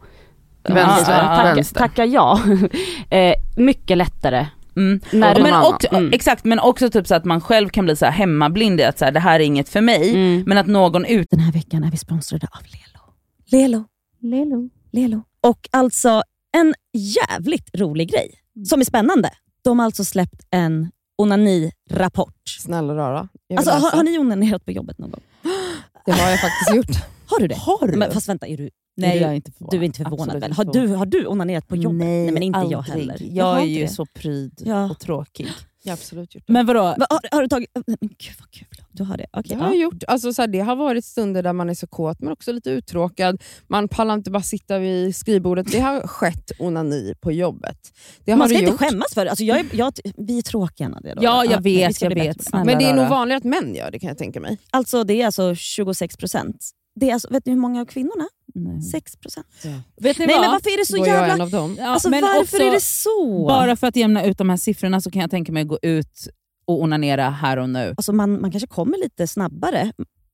Vänster, tacka, vänster. tacka ja. [laughs] eh, mycket lättare. Mm. Men också, Mm. Exakt men också typ så att man själv kan bli så här hemmablind i att så här, det här är inget för mig. mm. Men att någon ut Den här veckan är vi sponsrade av Lelo. Lelo. Lelo. Lelo. Och alltså en jävligt rolig grej som är spännande. De har alltså släppt en onani-rapport. Snälla rara. Alltså, har, har ni onanerat på jobbet någon gång? Det har jag faktiskt gjort. [gasps] Har du det? Har du? Men, fast vänta, är du, Nej är jag inte förvånad. du är inte förvånad Absolut väl? Har du, har du onanerat på jobbet? Nej, men inte jag aldrig. heller. Jag har är ju det. så pryd Ja. och tråkig. Jag har absolut gjort det. Men vadå? Va, har, har du tagit... Men gud vad kul. Du har det? Okej. Det har jag gjort. Alltså, så här, det har varit stunder där man är så kåt men också lite uttråkad. Man pallar inte bara sitta vid skrivbordet. Det har skett onani på jobbet. Det har Man ska inte gjort. skämmas för det. Alltså, jag, är- jag, vi är tråkiga Nadia. då. Ja, jag vi vet, jag vet. Snälla Men det är nog vanligare att män gör det kan jag tänka mig. Alltså det är alltså 26 procent. Det är alltså, vet ni hur många av kvinnorna? Nej. 6 procent. Vet ni Nej vad? men varför är det så jag jävla... en av dem. Ja, Alltså men varför också, är det så? Bara för att jämna ut de här siffrorna så kan jag tänka mig att gå ut och onanera här och nu. Alltså man, man kanske kommer lite snabbare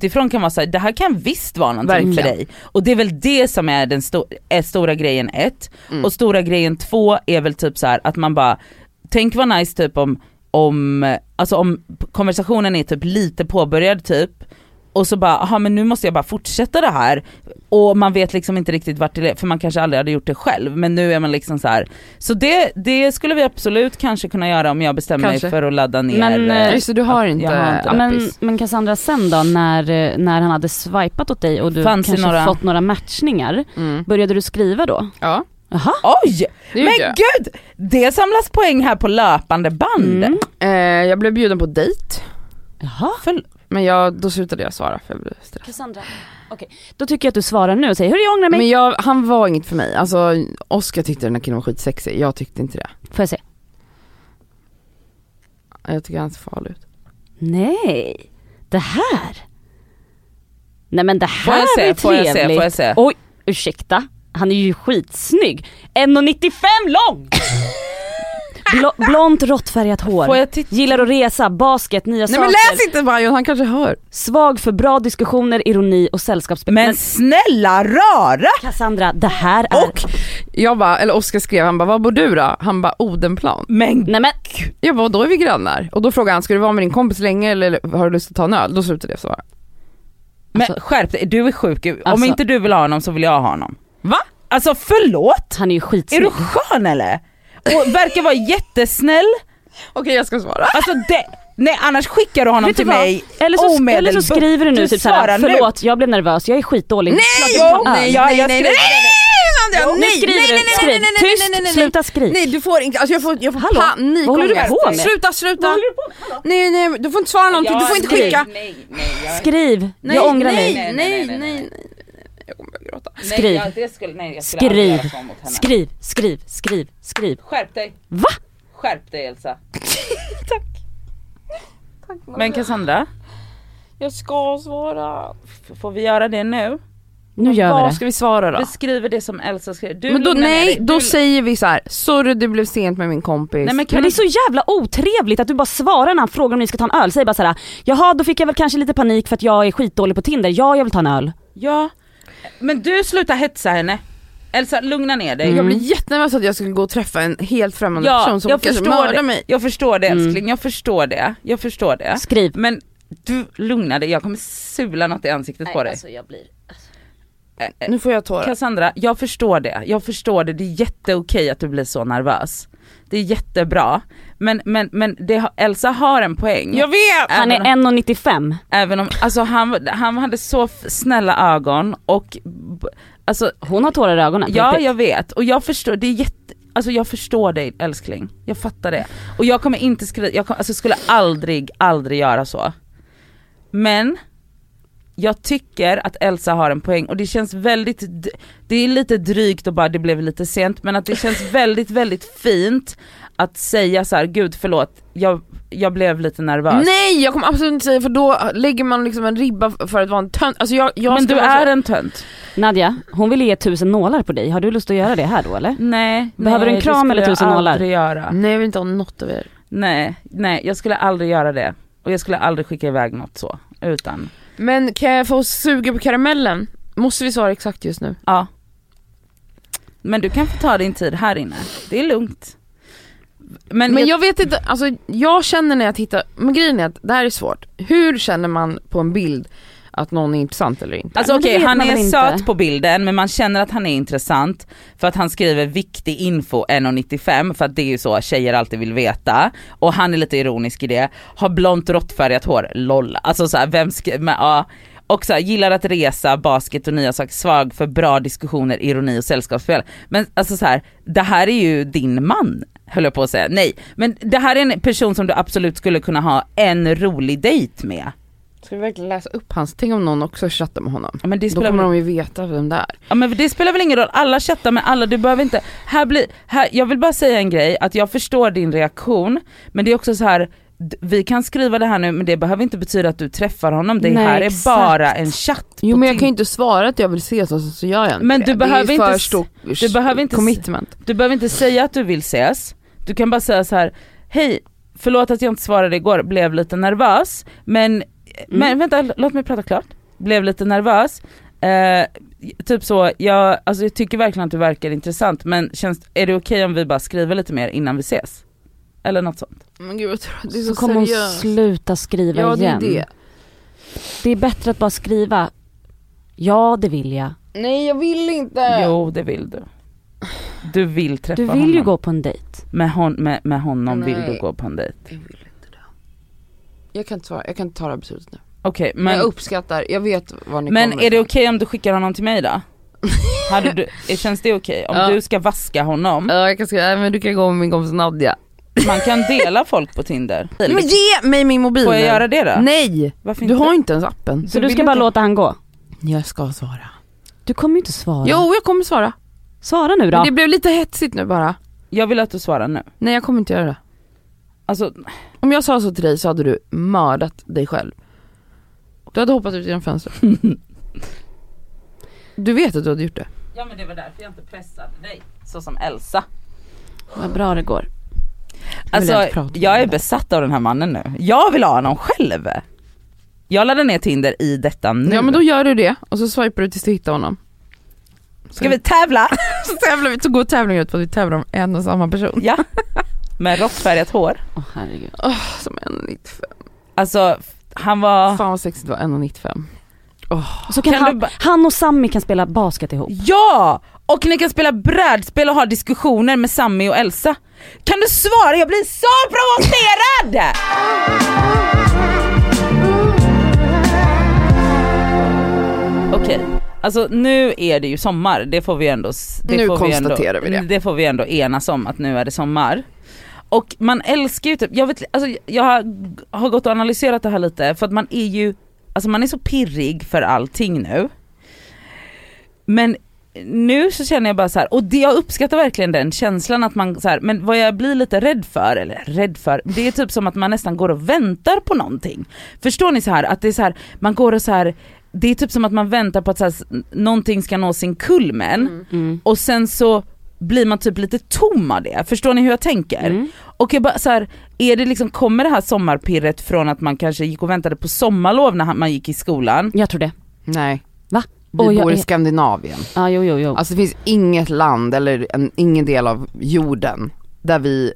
Utifrån kan vara så här, det här kan visst vara någonting för Verkligen. dig. Och det är väl det som är den sto- är stora grejen ett. Mm. Och stora grejen två är väl typ så här att man bara, tänk vad nice typ om, om, alltså om konversationen är typ lite påbörjad typ och så bara, aha men nu måste jag bara fortsätta det här och man vet liksom inte riktigt vart det är, för man kanske aldrig hade gjort det själv men nu är man liksom så här. Så det, det skulle vi absolut kanske kunna göra om jag bestämmer Kanske. mig för att ladda ner. Men, eh, eh, det, du har inte, har inte Men, men Cassandra sen då, när, eh, när han hade swipat åt dig och du Fanns kanske några- fått några matchningar, Mm. började du skriva då? Ja, Jaha. Oj! Men jag. gud! Det samlas poäng här på löpande band. Mm. Eh, jag blev bjuden på dejt, Jaha. För, men jag, då slutade jag svara för jag blev stressad. Cassandra, okej. Då tycker jag att du svarar nu och säger hur jag ångrar mig. Men jag, han var inget för mig. Alltså, Oscar tyckte den här killen var skitsexig, jag tyckte inte det. Får jag se? Jag tycker han ser farlig ut. Nej, det här. Nej men det här Får jag se, är får jag se, trevligt. får jag se? Oj, ursäkta. Han är ju skitsnygg. 1,95 lång! [laughs] Bl- blont råttfärgat hår. får jag titta? Gillar att resa, basket, nya Nej saker. men läs inte Marion, han kanske hör. Svag för bra diskussioner, ironi och sällskapsspel. Men snälla rara! Cassandra, det här är... Och jag bara, eller Oscar skrev, han bara vad bor du då? Han bara Odenplan. Men Nej men, Jag bara då är vi grannar. Och då frågade han, ska du vara med din kompis länge eller har du lust att ta en öl? Då slutade jag svara. Men Alltså- skärp dig, du är sjuk. Om Alltså- inte du vill ha honom så vill jag ha honom. Va? Alltså förlåt? han är ju Är skitsnygg. du skön eller? Och verkar vara jättesnäll. Okej jag ska svara. Alltså det, nej annars skickar du honom Vet du till vad? mig Eller så, eller så omedelbart. skriver du nu Du typ såhär, nu. förlåt jag blev nervös, jag är skitdålig. Nej, jag öl." nej, Ja, nej, jag nej, nej, Nu nej, skriver nej, du, nej, nej, skriv. nej, nej, nej, Tyst, nej, nej, nej. sluta skriv. Nej du får inte, alltså jag får, jag får Hallå? panik. Vad håller du på med? Sluta, sluta. Vad håller du på med? Hallå? Nej nej, du får inte svara någonting, du får inte skicka. Nej, nej, jag, Skriv, Nej, jag ångrar nej, mig. Nej, nej, nej, nej, nej. Jag kommer börja gråta. Skriv. Nej, jag, det skulle, nej, jag skulle Skriv, göra så mot henne. skriv, skriv, skriv, skriv. Skärp dig. Va? Skärp dig Elsa. [laughs] Men Cassandra, Jag ska svara. får vi göra det nu? Nu gör vi Vad det. ska vi svara då? Beskriver det som Elsa skrev. Du Men då, nej, då Du- säger vi så här. sorry det blev sent med min kompis. Nej, men Men det är så jävla otrevligt att du bara svarar när han frågar om ni ska ta en öl. Säg bara såhär, jaha då fick jag väl kanske lite panik för att jag är skitdålig på Tinder, ja jag vill ta en öl. Ja, men du slutar hetsa henne. Elsa lugna ner dig. Mm. Jag blir jättenervös att jag skulle gå och träffa en helt främmande Ja, person som jag kanske förstår mördar det. mig. Jag förstår det Mm. älskling, jag förstår det. Jag förstår det. Skriv. Men du lugna dig, jag kommer sula något i ansiktet på dig. jag blir... Nu får jag tårar. Cassandra, jag förstår det, jag förstår det, det är jätteokej att du blir så nervös. Det är jättebra, men, men, men det, Elsa har en poäng. Jag vet! Han är Även om- 1,95. Även om, alltså han, han hade så snälla ögon och, alltså Hon har tårar i ögonen. ja riktigt. jag vet och jag förstår, det är jätte, alltså jag förstår dig älskling, jag fattar det. Och jag kommer inte skriva, jag kom, alltså skulle aldrig, aldrig göra så. Men jag tycker att Elsa har en poäng och det känns väldigt, det är lite drygt och bara det blev lite sent men att det känns [laughs] väldigt väldigt fint att säga så här: gud förlåt, jag, jag blev lite nervös. Nej jag kommer absolut inte säga för då lägger man liksom en ribba för att vara en tönt. Alltså jag, jag men du är så... en tönt. Nadja, hon vill ge tusen nålar på dig. Har du lust att göra det här då eller? Nej, Behöver du nej, en kram det eller skulle tusen jag nålar? aldrig göra. Nej jag vill inte ha något av er. Nej, nej jag skulle aldrig göra det. Och jag skulle aldrig skicka iväg något så, utan, Men kan jag få suga på karamellen? Måste vi svara exakt just nu? ja. Men du kan få ta din tid här inne, det är lugnt. Men, Men jag, jag vet inte, alltså jag känner när jag tittar, men grejen är att det här är svårt. Hur känner man på en bild att någon är intressant eller inte? alltså okej vet han är inte. söt på bilden men man känner att han är intressant för att han skriver viktig info 1,95 för att det är ju så tjejer alltid vill veta. Och han är lite ironisk i det. Har blont råttfärgat hår, LOL. Alltså så här, vem men, ja. Och så här, gillar att resa, basket och nya saker, svag för bra diskussioner, ironi och sällskapsspel. Men alltså så här, det här är ju din man, höll jag på att säga. Nej, men det här är en person som du absolut skulle kunna ha en rolig dejt med. Ska vi verkligen läsa upp hans? Tänk om någon också chattar med honom. Ja, men det Då spelar kommer väl, de ju veta vem det är. ja, men det spelar väl ingen roll, alla chattar med alla, du behöver inte, här blir, här, jag vill bara säga en grej, att jag förstår din reaktion, men det är också så här vi kan skriva det här nu men det behöver inte betyda att du träffar honom, det Nej, här är exakt. bara en chatt Jo men jag kan ju inte svara att jag vill ses och så, så gör jag inte Men det. du behöver det är inte för s- stor du behöver inte commitment. Du behöver inte säga att du vill ses, du kan bara säga så här: hej, förlåt att jag inte svarade igår, blev lite nervös, men, men vänta låt mig prata klart. Blev lite nervös, eh, typ så, jag, alltså jag tycker verkligen att du verkar intressant men känns, är det okej om vi bara skriver lite mer innan vi ses? Eller något sånt. Men gud jag tror att det är Så så, kommer hon sluta skriva Ja det är igen. det. Det är bättre att bara skriva, ja det vill jag. Nej jag vill inte. Jo det vill du. Du vill träffa Du honom. vill ju gå på en dejt. Med, hon, med, med honom vill Nej. du gå på en dejt. Jag vill. Jag kan inte svara, jag kan inte ta det här beslutet nu. Okej Men men, jag uppskattar, jag vet vad ni men kommer är det okej om du skickar honom till mig då? [laughs] Hade du, känns det okej? Om Ja. du ska vaska honom, Ja jag kan skriva, men du kan gå med min kompis Nadja. man kan dela folk på Tinder. [laughs] Men ge mig min mobil Får jag nu. göra det då? Nej! Varför Du inte? har inte ens appen. Så du, vill ska bara inte- låta han gå? Jag ska svara. Du kommer ju inte svara. Jo jag kommer svara. Svara nu då. Men det blev lite hetsigt nu bara. Jag vill att du svarar nu. Nej jag kommer inte göra det. Alltså, Om jag sa så till dig så hade du mördat dig själv. Du hade hoppat ut genom fönstret. [laughs] Du vet att du hade gjort det. ja men det var därför jag inte pressade dig. Så som Elsa. Vad bra det går. Alltså jag jag är besatt av den här mannen nu. Jag vill ha honom själv. Jag laddar ner Tinder i detta nu. Ja men då gör du det och så swipar du tills du hittar honom. Ska vi tävla? Så [laughs] tävlar vi, så går tävlingen ut på att vi tävlar om en och samma person. ja. [laughs] Med råttfärgat hår. Åh herregud. Som 1,95. Alltså han var, Fan vad sexigt det var, 1,95. Och så kan, Kan du han, ba- han och Sammy kan spela basket ihop. ja! Och ni kan spela brädspel och ha diskussioner med Sammy och Elsa. Kan du svara? Jag blir så provocerad! Okej, alltså nu är det ju sommar, det får vi ändå det Nu får vi ändå, konstaterar vi det. Det får vi ändå enas om att nu är det sommar. Och man älskar ju typ, jag vet alltså jag har, har gått och analyserat det här lite för att man är ju, alltså man är så pirrig för allting nu. Men nu så känner jag bara så här, och det, jag uppskattar verkligen den känslan att man så här, men vad jag blir lite rädd för, eller rädd för, det är typ som att man nästan går och väntar på någonting. Förstår ni så här att det är så här, man går och så här det är typ som att man väntar på att så här, någonting ska nå sin kulmen Mm. och sen så blir man typ lite tom av det, förstår ni hur jag tänker? Mm. Och jag bara så här, är det liksom, kommer det här sommarpirret från att man kanske gick och väntade på sommarlov när man gick i skolan? Jag tror det. Nej. Va? Vi jag bor i är- Skandinavien. Ja jo jo jo. Alltså det finns inget land eller en, ingen del av jorden där vi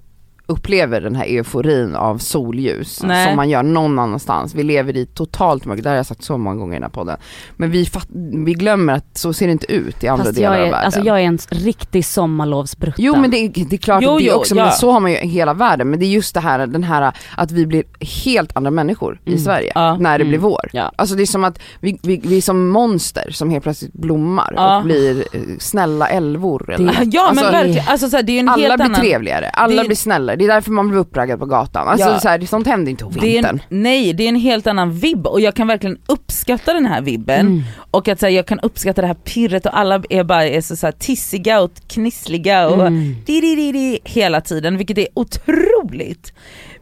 upplever den här euforin av solljus Nej. som man gör någon annanstans. Vi lever i totalt mörker, det har jag sagt så många gånger i den här podden. Men vi, fatt, vi glömmer att så ser det inte ut i andra Fast delar jag av är, världen. alltså jag är en riktig sommarlovsbrutta. Jo men det är, det är klart Jo, att det är jo, också, ja. men så har man ju i hela världen. Men det är just det här, den här att vi blir helt andra människor i Mm. Sverige Ja. när det Mm. blir vår. Ja. Alltså det är som att vi, vi, vi är som monster som helt plötsligt blommar Ja. och blir eh, snälla älvor. Eller? Ja men Alltså, verkligen, alltså, så här, det är en Alla helt blir annan... trevligare, alla det- blir snällare. Det är därför man blir uppraggad på gatan. Alltså Ja. så här, sånt händer inte på Det vintern. en, nej det är en helt annan vibb och jag kan verkligen uppskatta den här vibben Mm. och att så här, jag kan uppskatta det här pirret och alla är bara är så, så här, tissiga och knissliga och Mm. di, di, di, di, hela tiden vilket är otroligt.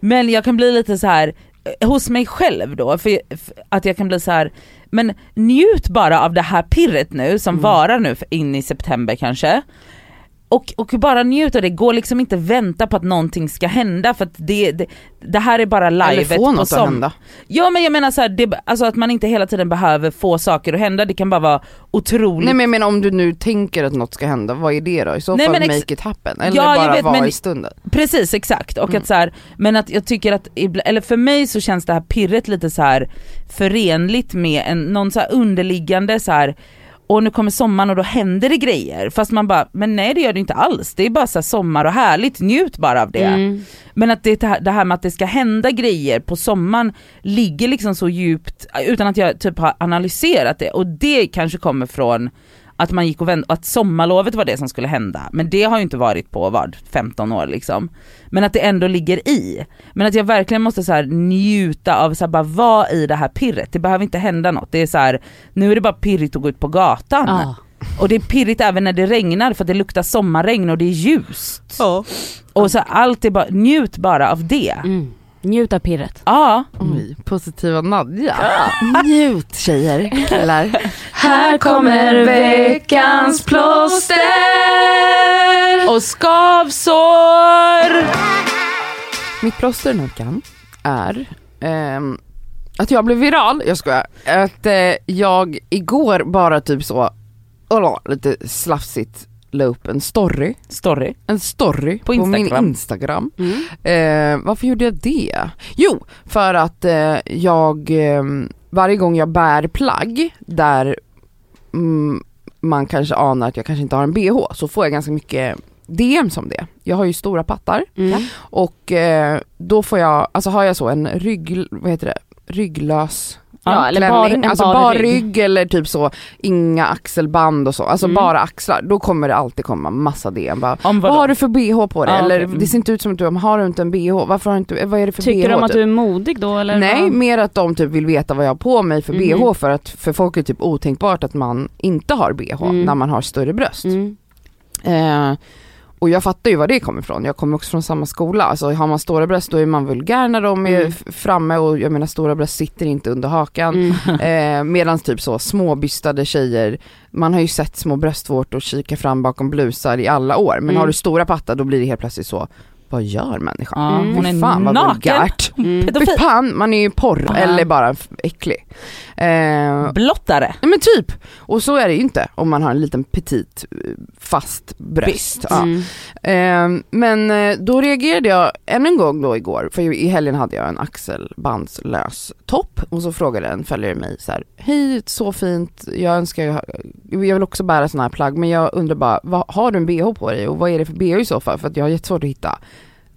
Men jag kan bli lite så här eh, hos mig själv då, för, för att jag kan bli så här men njut bara av det här pirret nu som Mm. varar nu in i september kanske. Och, och bara njut av det, gå liksom inte vänta på att någonting ska hända för att det, det, det här är bara Eller livet få på något att som, hända. Ja men jag menar så här, det, alltså att man inte hela tiden behöver få saker att hända, det kan bara vara otroligt Nej men jag menar om du nu tänker att något ska hända, vad är det då? I så Nej, fall make it happen. Eller Ja, jag bara vet, vara men- i stunden. Precis exakt, och Mm. att så här, men att jag tycker att, eller för mig så känns det här pirret lite så här förenligt med en, någon så underliggande så här och nu kommer sommaren och då händer det grejer. Fast man bara, men nej det gör det inte alls. Det är bara så sommar och härligt, njut bara av det. Mm. Men att det, det här med att det ska hända grejer på sommaren ligger liksom så djupt utan att jag typ har analyserat det och det kanske kommer från att man gick och väntade, att sommarlovet var det som skulle hända. Men det har ju inte varit på vad, 15 år liksom. Men att det ändå ligger i. Men att jag verkligen måste så njuta av så här, bara vara i det här pirret. Det behöver inte hända något. Det är så här, nu är det bara pirrigt att gå ut på gatan. Ja. Och det är pirrigt även när det regnar för att det luktar sommarregn och det är ljust. Och så allt är bara, njut bara av det. Mm. Njut av pirret. Ja. Oj, positiva Nadja. Njut tjejer, killar. Här kommer veckans plåster Och skavsår! Mitt plåster den här veckan är ehm, att jag blev viral, jag skojar. Att eh, jag igår bara typ så, åh, lite slafsigt la upp en story, Story. en story På på, min Instagram. Instagram. Mm. Eh, varför gjorde jag det? Jo, för att eh, jag eh, varje gång jag bär plagg där mm, man kanske anar att jag kanske inte har en bh så får jag ganska mycket DM som det. Jag har ju stora pattar Mm. och eh, då får jag, alltså har jag så en rygg, vad heter det, rygglös Ja, eller bar, en alltså bar bara rygg. rygg eller typ så, inga axelband och så, alltså Mm. bara axlar. Då kommer det alltid komma massa DM bara, Om vad har du för bh på dig? Ja, eller. Mm. det ser inte ut som att du har du inte en bh, varför har du inte, vad är det för Tycker bh? de att typ? du är modig då eller? Nej, vad? mer att de typ vill veta vad jag har på mig för Mhm. bh för att för folk är typ otänkbart att man inte har bh Mm. när man har större bröst. Mm. Eh, och jag fattar ju var det kommer ifrån, jag kommer också från samma skola. Alltså har man stora bröst då är man vulgär när de är Mm. f- framme och jag menar stora bröst sitter inte under hakan. Mm. [laughs] Eh, Medan typ så småbystade tjejer, man har ju sett små bröstvårtor kika fram bakom blusar i alla år. Men Mm. har du stora pattar då blir det helt plötsligt så, vad gör människan? Mm. hon är fan vad naken. vulgärt. Mm. Fan, man är ju porr Ja. eller bara äcklig. Eh, Blottare. nej men typ, och så är det ju inte om man har en liten petit eh, fast bröst. Ja. Mm. Eh, men eh, då reagerade jag än en gång då igår, för i helgen hade jag en axelbandslös topp och så frågade en följare mig så här, hej så fint, jag önskar jag, jag vill också bära sådana här plagg men jag undrar bara, vad, har du en bh på dig och vad är det för bh i så fall? För att jag har jättesvårt att hitta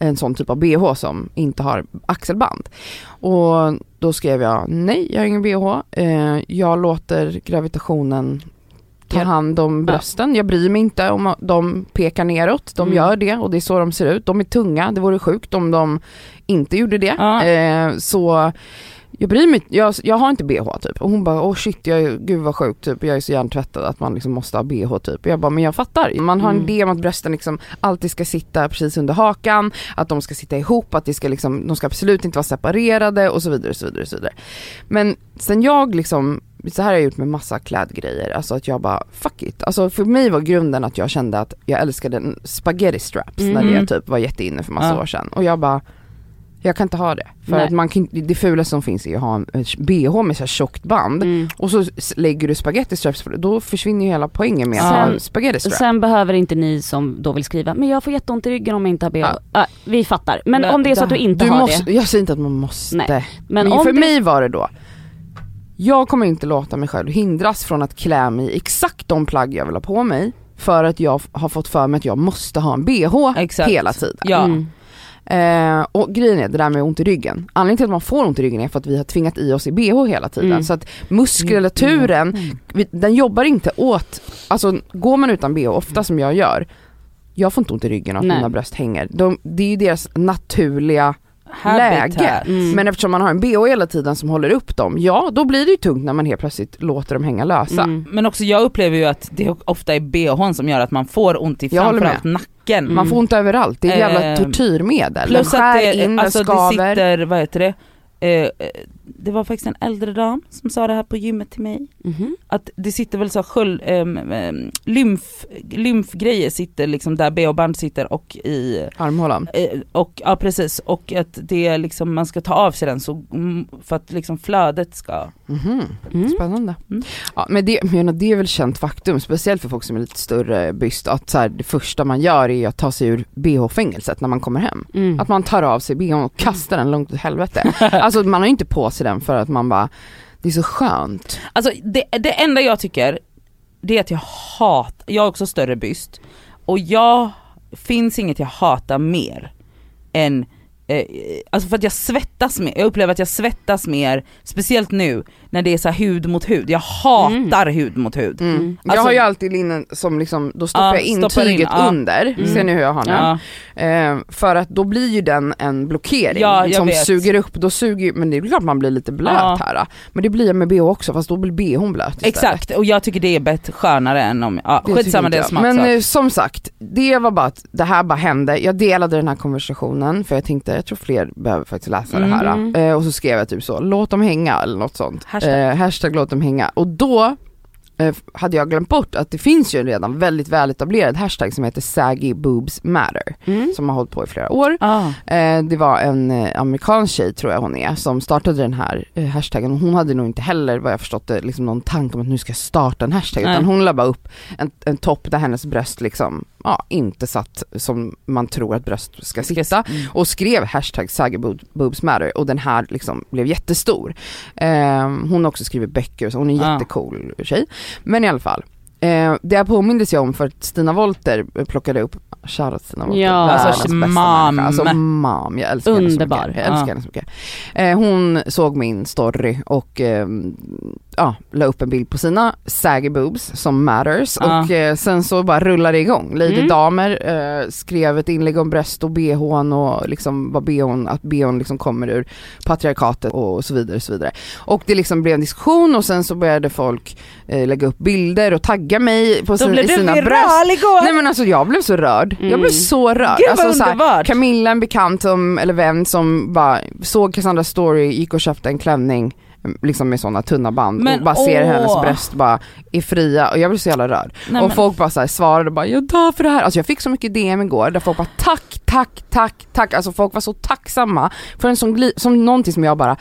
en sån typ av bh som inte har axelband. Och då skrev jag, nej jag har ingen bh, eh, jag låter gravitationen ta hand om brösten, jag bryr mig inte om de pekar neråt, de Mm. gör det och det är så de ser ut. De är tunga, det vore sjukt om de inte gjorde det. Ja. Eh, så jag bryr mig jag, jag har inte bh typ. Och hon bara, åh shit, jag, gud vad sjukt typ, jag är så hjärntvättad att man liksom måste ha bh typ. Och jag bara, men jag fattar. Man har en Mm. idé om att brösten liksom alltid ska sitta precis under hakan, att de ska sitta ihop, att det ska liksom, de ska absolut inte vara separerade och så vidare och så vidare och så vidare. Men sen jag liksom så här har jag gjort med massa klädgrejer, alltså att jag bara fuck it. Alltså för mig var grunden att jag kände att jag älskade spaghetti straps när Mhm. det typ var jätteinne för massa Ja. år sedan. Och jag bara, Jag kan inte ha det. För Nej. att man kan, det fulaste som finns är att ha en eh, bh med så här tjockt band Mm. och så lägger du spaghetti straps på det, då försvinner ju hela poängen med att Sen- ha spaghetti straps. Sen behöver inte ni som då vill skriva, men jag får jätteont i ryggen om jag inte har bh. Ja. Ah, vi fattar. Men Men om det är så att du inte du har måste, det. Jag säger inte att man måste. Nej. Men, Men, om för det, mig var det då, jag kommer inte låta mig själv hindras från att klä mig i exakt de plagg jag vill ha på mig för att jag har fått för mig att jag måste ha en bh Exakt. hela tiden. Ja. Mm. Eh, och grejen är det där med ont i ryggen, anledningen till att man får ont i ryggen är för att vi har tvingat i oss i bh hela tiden. Mm. Så att muskulaturen, Mm. vi, den jobbar inte åt, alltså går man utan bh, ofta som jag gör, jag får inte ont i ryggen av att Nej. mina bröst hänger. De, det är ju deras naturliga Habitat. läge. Mm. Men eftersom man har en bh hela tiden som håller upp dem, ja då blir det ju tungt när man helt plötsligt låter dem hänga lösa. Mm. Men också jag upplever ju att det ofta är bhn som gör att man får ont i Jag håller nacken. Man får ont överallt, det är ett jävla Eh, tortyrmedel. Plus den att skär det, in, alltså den det skaver. sitter, vad heter det, eh, eh, det var faktiskt en äldre dam som sa det här på gymmet till mig. Mhm. Att det sitter väl så sköld, ähm, ähm, lymf, lymfgrejer sitter liksom där bh-band sitter och i Armhålan. eh, och ja precis och att det är liksom man ska ta av sig den så mm, för att liksom flödet ska Mhm. Mm. Spännande. Mm. Ja, men det, menar, det är väl känt faktum, speciellt för folk som är lite större byst, att så här, det första man gör är att ta sig ur bh-fängelset när man kommer hem. Mm. Att man tar av sig bhn och kastar den långt åt helvete. [laughs] Alltså man har ju inte på sig den för att man bara, det är så skönt. Alltså det, det enda jag tycker, det är att jag hatar, jag har också större byst och jag, finns inget jag hatar mer än Eh, alltså för att jag svettas mer, jag upplever att jag svettas mer, speciellt nu när det är så hud mot hud. Jag hatar hud mot hud. Mm. Mm. jag Alltså- har ju alltid linnen som liksom, då stoppar Ja, jag in stoppar in, tyget ja. under, Mm. ser ni hur jag har den? Ja. Eh, för att då blir ju den en blockering som vet. suger upp, då suger men det är klart man blir lite blöt här. Men det blir jag med bh också fast då blir bhn blöt istället. Exakt, och jag tycker det är bättre, skönare än om, ja Det skitsamma det är smaksak. Men eh, som sagt, det var bara att det här bara hände. Jag delade den här konversationen för jag tänkte, jag tror fler behöver faktiskt läsa det här. Mm. Eh, och så skrev jag typ så, låt dem hänga eller något sånt. Hashtag. Eh, hashtag låt dem hänga. Och då eh, hade jag glömt bort att det finns ju en redan väldigt väletablerad hashtag som heter saggy boobs matter. Mm. Som har hållit på i flera år. ah. Eh, det var en eh, amerikansk tjej tror jag hon är som startade den här eh, hashtaggen hon hade nog inte heller vad jag förstått det, liksom någon tanke om att nu ska jag starta en hashtag Nej. utan hon la bara upp en, en topp där hennes bröst liksom, ja inte satt som man tror att bröst ska sitta Mm. och skrev hashtag saggy boob- boobs matter och den här liksom blev jättestor. Eh, hon har också skrivit böcker så hon är en Ja. jättecool tjej. Men i alla fall, eh, det påmindes jag om för att Stina Wolter plockade upp Shoutout Stina Wolter, Ja. Alltså, mam. människa. Alltså mam, jag älskar henne så Underbar. mycket. Jag älskar Ja. henne så mycket. Eh, hon såg min story och eh, ja, la upp en bild på sina saggy boobs som matters Ja. och eh, sen så bara rullade det igång. Lady Mm. Damer eh, skrev ett inlägg om bröst och bhn och liksom vad bhn, att bhn liksom kommer ur patriarkatet och så vidare och så vidare. Och det liksom blev en diskussion och sen så började folk eh, lägga upp bilder och tagga mig på Då sin, blev i du sina bröst. viral igår! Nej men alltså jag blev så rörd, jag Mm. blev så rörd. Gud alltså, vad så här, underbart! Camilla, en bekant som, eller vän som bara såg Cassandras story, gick och köpte en klänning mm, liksom med sådana tunna band Men, och bara ser åh. hennes bröst bara är fria och jag blev så jävla rörd. Nej, och men- folk bara så här svarade bara jag dör för det här. Alltså jag fick så mycket DM igår där folk bara tack, tack, tack, tack. Alltså folk var så tacksamma för en sån som någonting som jag bara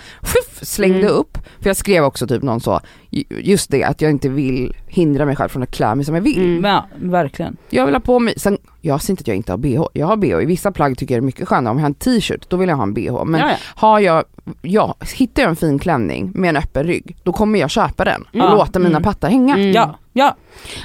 slängde Mm. upp. För jag skrev också typ någon så, just det att jag inte vill hindra mig själv från att klä mig som jag vill. Mm. Ja, verkligen. Jag vill ha på mig, sen, jag säger inte att jag inte har bh, jag har bh. I vissa plagg tycker jag det är mycket skönare, om jag har en t-shirt då vill jag ha en bh. Men ja, ja. har jag, ja, hittar jag en fin klänning med en öppen rygg, då kommer jag köpa den och Mm. låta mina Mm. pattar hänga. Mm. Ja, ja.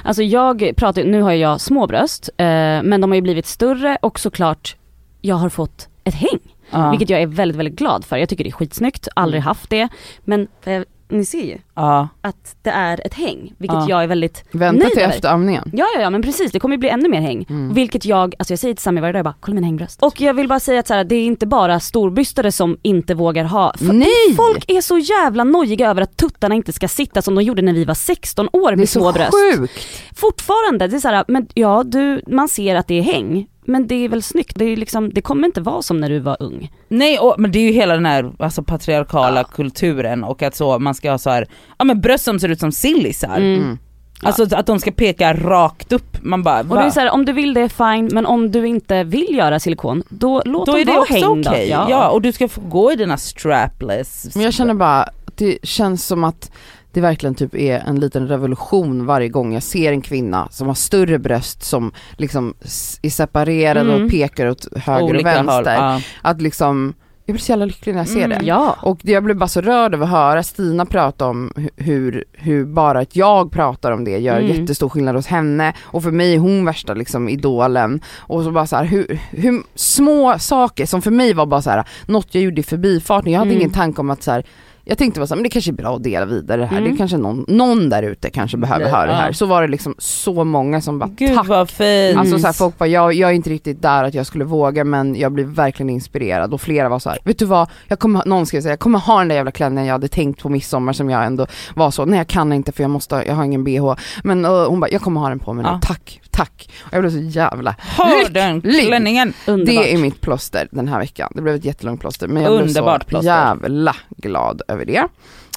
Alltså jag pratar, nu har jag små bröst, eh, men de har ju blivit större och såklart jag har fått ett häng. ja. Vilket jag är väldigt, väldigt glad för. Jag tycker det är skitsnyggt, aldrig haft det. Men eh, ni ser ju ja. att det är ett häng, vilket Ja. jag är väldigt Vänta nöjd till efter amningen. Ja, ja, ja men precis, det kommer ju bli ännu mer häng. Mm. Vilket jag, alltså jag säger till Sami varje dag, jag bara kolla mina hängbröst. Och jag vill bara säga att så här, det är inte bara storbystade som inte vågar ha, för Nej! folk är så jävla nojiga över att tuttarna inte ska sitta som de gjorde när vi var 16 år Det är med så små bröst. sjukt. Fortfarande, det är så här, men ja du, man ser att det är häng, men det är väl snyggt, det, är liksom, det kommer inte vara som när du var ung. Nej och, men det är ju hela den här alltså, patriarkala kulturen och att så man ska ha så här, ja men bröst som ser ut som sillisar. Mm. Mm. Alltså att de ska peka rakt upp, man bara Och det är va? så här, om du vill det är fine, men om du inte vill göra silikon, då låt Då dem är det vara också okej. Ja. och du ska få gå i dina strapless. Men jag känner bara, att det känns som att det verkligen typ är en liten revolution varje gång jag ser en kvinna som har större bröst som liksom är separerade Mm. och pekar åt höger och Olika vänster. håll. Att liksom, jag blir så jävla lycklig när jag ser Mm. det. Ja. Och jag blev bara så rörd över att höra Stina prata om hu- hur, hur bara att jag pratar om det gör Mm. jättestor skillnad hos henne och för mig är hon värsta liksom idolen. Och så bara så här, hur, hur små saker som för mig var bara så här något jag gjorde i förbifarten, jag hade Mm. ingen tanke om att så här jag tänkte bara så här, men det kanske är bra att dela vidare det här, Mm. det kanske någon, någon där ute kanske behöver Det- höra det ja. här. Så var det liksom så många som bara Gud tack vad fint. Alltså så här, folk bara, jag, jag är inte riktigt där att jag skulle våga men jag blev verkligen inspirerad och flera var så här, vet du vad, jag kommer, någon skrev säga, jag kommer ha den där jävla klänningen jag hade tänkt på midsommar som jag ändå var så, nej jag kan inte för jag måste, jag har ingen bh. Men uh, hon bara, jag kommer ha den på mig nu, Ja. tack, tack. Och jag blev så jävla, Har den lycklig. klänningen. Underbart. det är mitt plåster den här veckan. Det blev ett jättelångt plåster men jag Underbart blev så plåster. jävla glad över det.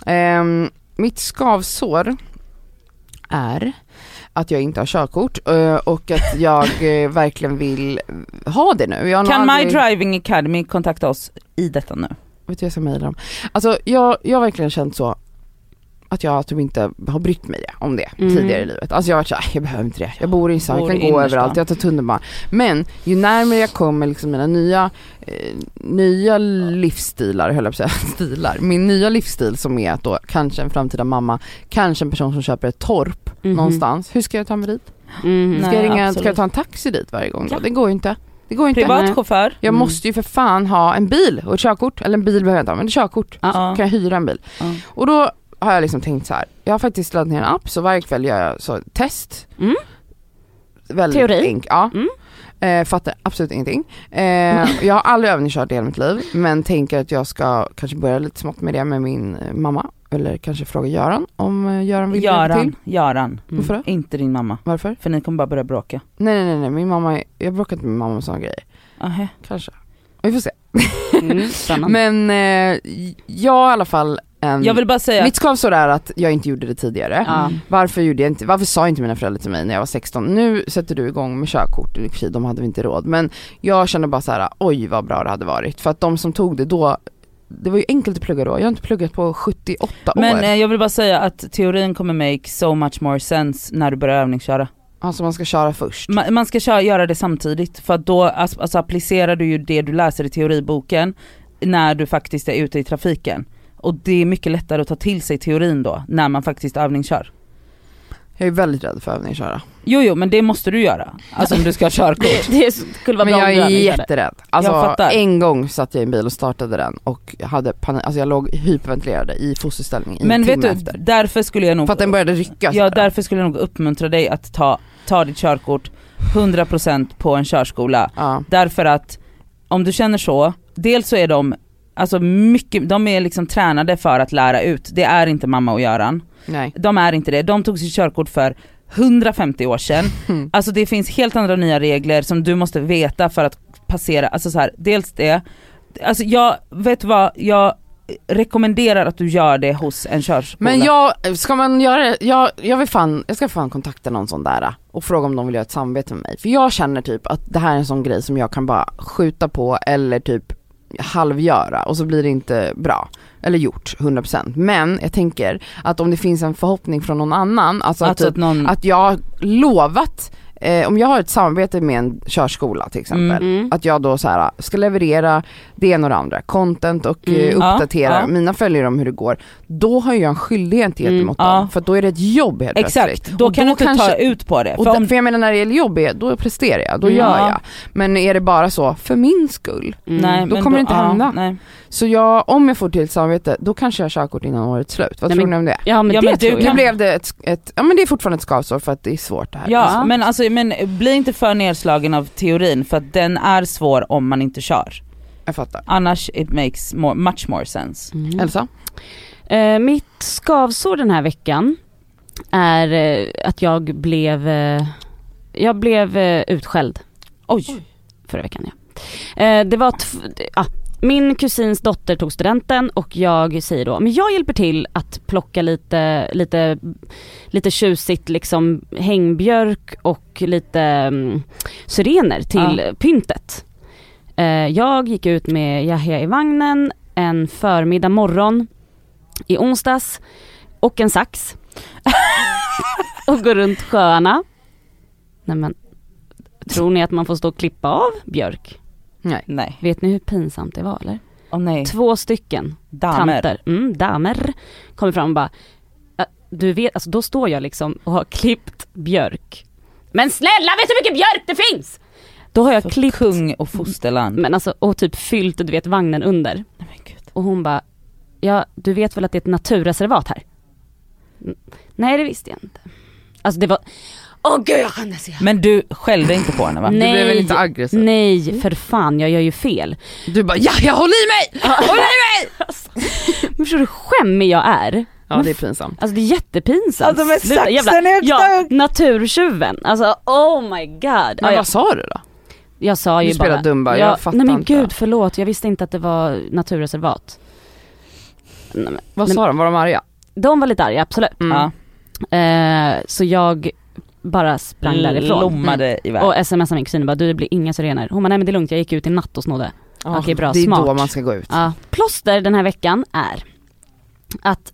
Ehm, mitt skavsår är att jag inte har körkort eh, och att jag [laughs] eh, verkligen vill ha det nu. Kan My aldrig- Driving Academy kontakta oss i detta nu? Vet du jag ska mejla dem. Alltså jag, jag har verkligen känt så att jag typ inte har brytt mig om det Mm. tidigare i livet. Alltså jag har varit såhär, jag behöver inte det. Jag bor i stan, jag kan gå överallt, jag tar tunnelbanan. Men ju närmare jag kommer liksom mina nya, eh, nya livsstilar, höll jag på att säga, [laughs] stilar. Min nya livsstil som är att då kanske en framtida mamma, kanske en person som köper ett torp Mhm. någonstans. Hur ska jag ta mig dit? Mhm. Ska, Nej, jag ringa, ska jag ta en taxi dit varje gång då? Ja. Det går ju inte. Det går inte. Privatchaufför? Jag Mm. måste ju för fan ha en bil och ett körkort. Eller en bil behöver jag inte ha, men ett körkort. Ja. Ja. kan jag hyra en bil. Ja. Och då har jag liksom tänkt så här. jag har faktiskt laddat ner en app så varje kväll gör jag så test. Mm. Väldigt Teori. enk- ja. Mm. Eh, fattar absolut ingenting. Eh, jag har aldrig övningskört i hela mitt liv men tänker att jag ska kanske börja lite smått med det med min mamma. Eller kanske fråga Göran om eh, Göran vill hjälpa till. Göran, Göran. Mm. Varför då? Inte din mamma. Varför? För ni kommer bara börja bråka. Nej nej nej, min mamma, är- jag bråkar inte med min mamma om sådana grejer. Aha. Kanske. Vi får se. Mm. [laughs] Men eh, jag i alla fall en... Jag vill bara säga, Mitt skavsår är att jag inte gjorde det tidigare. Ja. Varför gjorde jag inte, varför sa inte mina föräldrar till mig när jag var 16, nu sätter du igång med körkort, i de hade vi inte råd, men jag kände bara så här: oj vad bra det hade varit. För att de som tog det då, det var ju enkelt att plugga då, jag har inte pluggat på 78 men år. eh, jag vill bara säga att teorin kommer make so much more sense när du börjar övningsköra. Alltså man ska köra först. Man, man ska köra, göra det samtidigt för att då alltså, alltså, applicerar du ju det du läser i teoriboken när du faktiskt är ute i trafiken. Och det är mycket lättare att ta till sig teorin då, när man faktiskt övningskör. Jag är väldigt rädd för övningsköra. Jo jo men det måste du göra, alltså om du ska ha körkort. [laughs] det, det skulle vara Men bra jag är jätterädd. Jag Alltså en gång satt jag i en bil och startade den och hade panik, alltså jag låg hyperventilerade i fosterställning i Men en vet timme du, efter. därför skulle jag nog För att den började rycka Ja därför skulle jag nog uppmuntra dig att ta, ta ditt körkort 100% på en körskola. Ja. Därför att om du känner så, dels så är de, alltså mycket, de är liksom tränade för att lära ut. Det är inte mamma och Göran. Nej. De är inte det. De tog sitt körkort för 150 år sedan. Mm. [laughs] Alltså det finns helt andra nya regler som du måste veta för att passera, alltså så här, dels det, alltså jag, vet vad, jag rekommenderar att du gör det hos en körskola. Men jag, ska man göra det, jag, jag vill fan, jag ska fan kontakta någon sån där och fråga om de vill göra ett samarbete med mig. För jag känner typ att det här är en sån grej som jag kan bara skjuta på eller typ halvgöra och så blir det inte bra. Eller gjort, 100%. Men jag tänker att om det finns en förhoppning från någon annan, alltså att, alltså att någon, att jag har lovat, eh, om jag har ett samarbete med en körskola till exempel, Mm. att jag då så här ska leverera det ena och det andra, content och Mm. eh, Ja, uppdatera ja. mina följare om hur det går. Då har jag en skyldighet Mm, gentemot ja. dem, för då är det ett jobb helt exakt, plötsligt. då Och kan du inte kanske- ta ut på det. Och För om, för jag menar när det gäller jobb, då presterar jag, då Mm. gör Ja. jag. Men är det bara så, för min skull, Mm. nej, då kommer det inte hända. Nej. så jag, om jag får till ett samarbete, då kanske jag har körkort innan årets slut. Vad Nej, tror men- ni om det? Ja men Ja, det men du tror Nu jag. kan- blev det ett, ett, ja men det är fortfarande ett skavsår för att det är svårt det här. Ja, Ja. men alltså men bli inte för nedslagen av teorin för att den är svår om man inte kör. Jag fattar. Annars it makes more, much more sense. Mm. Elsa? Eh, mitt skavsår den här veckan är eh, att jag blev, eh, jag blev eh, utskälld Oj. förra veckan ja. Eh, det var, det- ah, min kusins dotter tog studenten och jag säger då, men jag hjälper till att plocka lite, lite, lite tjusigt liksom hängbjörk och lite um, syrener till Ja. pyntet. Eh, jag gick ut med Yahya i vagnen en förmiddag morgon i onsdags och en sax. [laughs] och går runt sjöarna. Nej men, tror ni att man får stå och klippa av björk? Nej. Nej, Vet ni hur pinsamt det var eller? åh nej. Två stycken Damer. tanter, mm, damer, kommer fram och bara, "Ja, du vet, alltså då står jag liksom och har klippt björk. Men snälla vet du hur mycket björk det finns? Då har jag klippt, kung och fosterland. men alltså och typ fyllt du vet vagnen under. Nej, men gud. Och hon bara, ja du vet väl att det är ett naturreservat här? "Mm, Nej det visste jag inte. Alltså det var, åh gud jag skämdes igen. Men du skällde inte på henne va? Du Nej. blev väl inte aggressiv? Nej för fan jag gör ju fel. Du bara ja, jag håller i mig! Håll i mig! [laughs] Men förstår du hur skämmig jag är? Ja det är pinsamt. Alltså det är jättepinsamt. Alltså, med saxen i högsta ja, naturtjuven. Alltså oh my god. Ja, Men jag, vad sa du då? Jag sa Du ju spelar bara. dum bara, ja, jag fattar Nej men inte. gud förlåt, jag visste inte att det var naturreservat. Nej, men, Vad men- sa de? Var de arga? de var lite arga, absolut. Mm. Ja. Eh, så jag bara sprang därifrån. Lommade iväg. Och smsade min kusin och bara du det blir inga syrener. Hon bara nej men det är lugnt, jag gick ut i natt och snodde. Ja, Okej, bra, det är då smart. man ska gå ut. Ja. Plåster den här veckan är att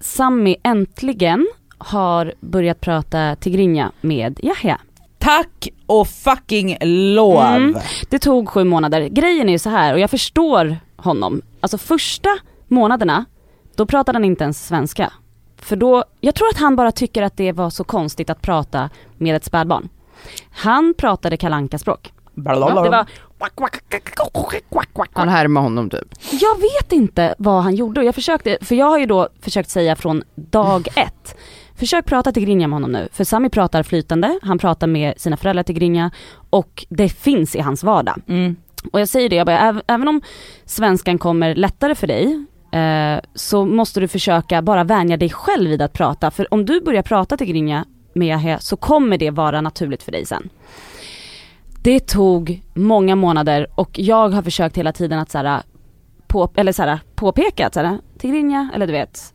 Sammy äntligen har börjat prata tigrinja med Yahya. Tack och fucking lov! Mm. Det tog sju månader. Grejen är ju så här och jag förstår honom. Alltså första månaderna, då pratade han inte ens svenska. För då, jag tror att han bara tycker att det var så konstigt att prata med ett spädbarn. Han pratade kalanka språk. Blablabla. Det var, Han härmar honom typ. jag vet inte vad han gjorde och jag försökte, för jag har ju då försökt säga från dag ett. Försök prata tigrinja med honom nu, för Sami pratar flytande, han pratar med sina föräldrar tigrinja och det finns i hans vardag. Mm. Och jag säger det, jag bara, äv- även om svenskan kommer lättare för dig eh, så måste du försöka bara vänja dig själv vid att prata. För om du börjar prata tigrinja med Yahya så kommer det vara naturligt för dig sen. Det tog många månader och jag har försökt hela tiden att såhär, på, eller såhär, påpeka att såhär, tigrinja, eller du vet.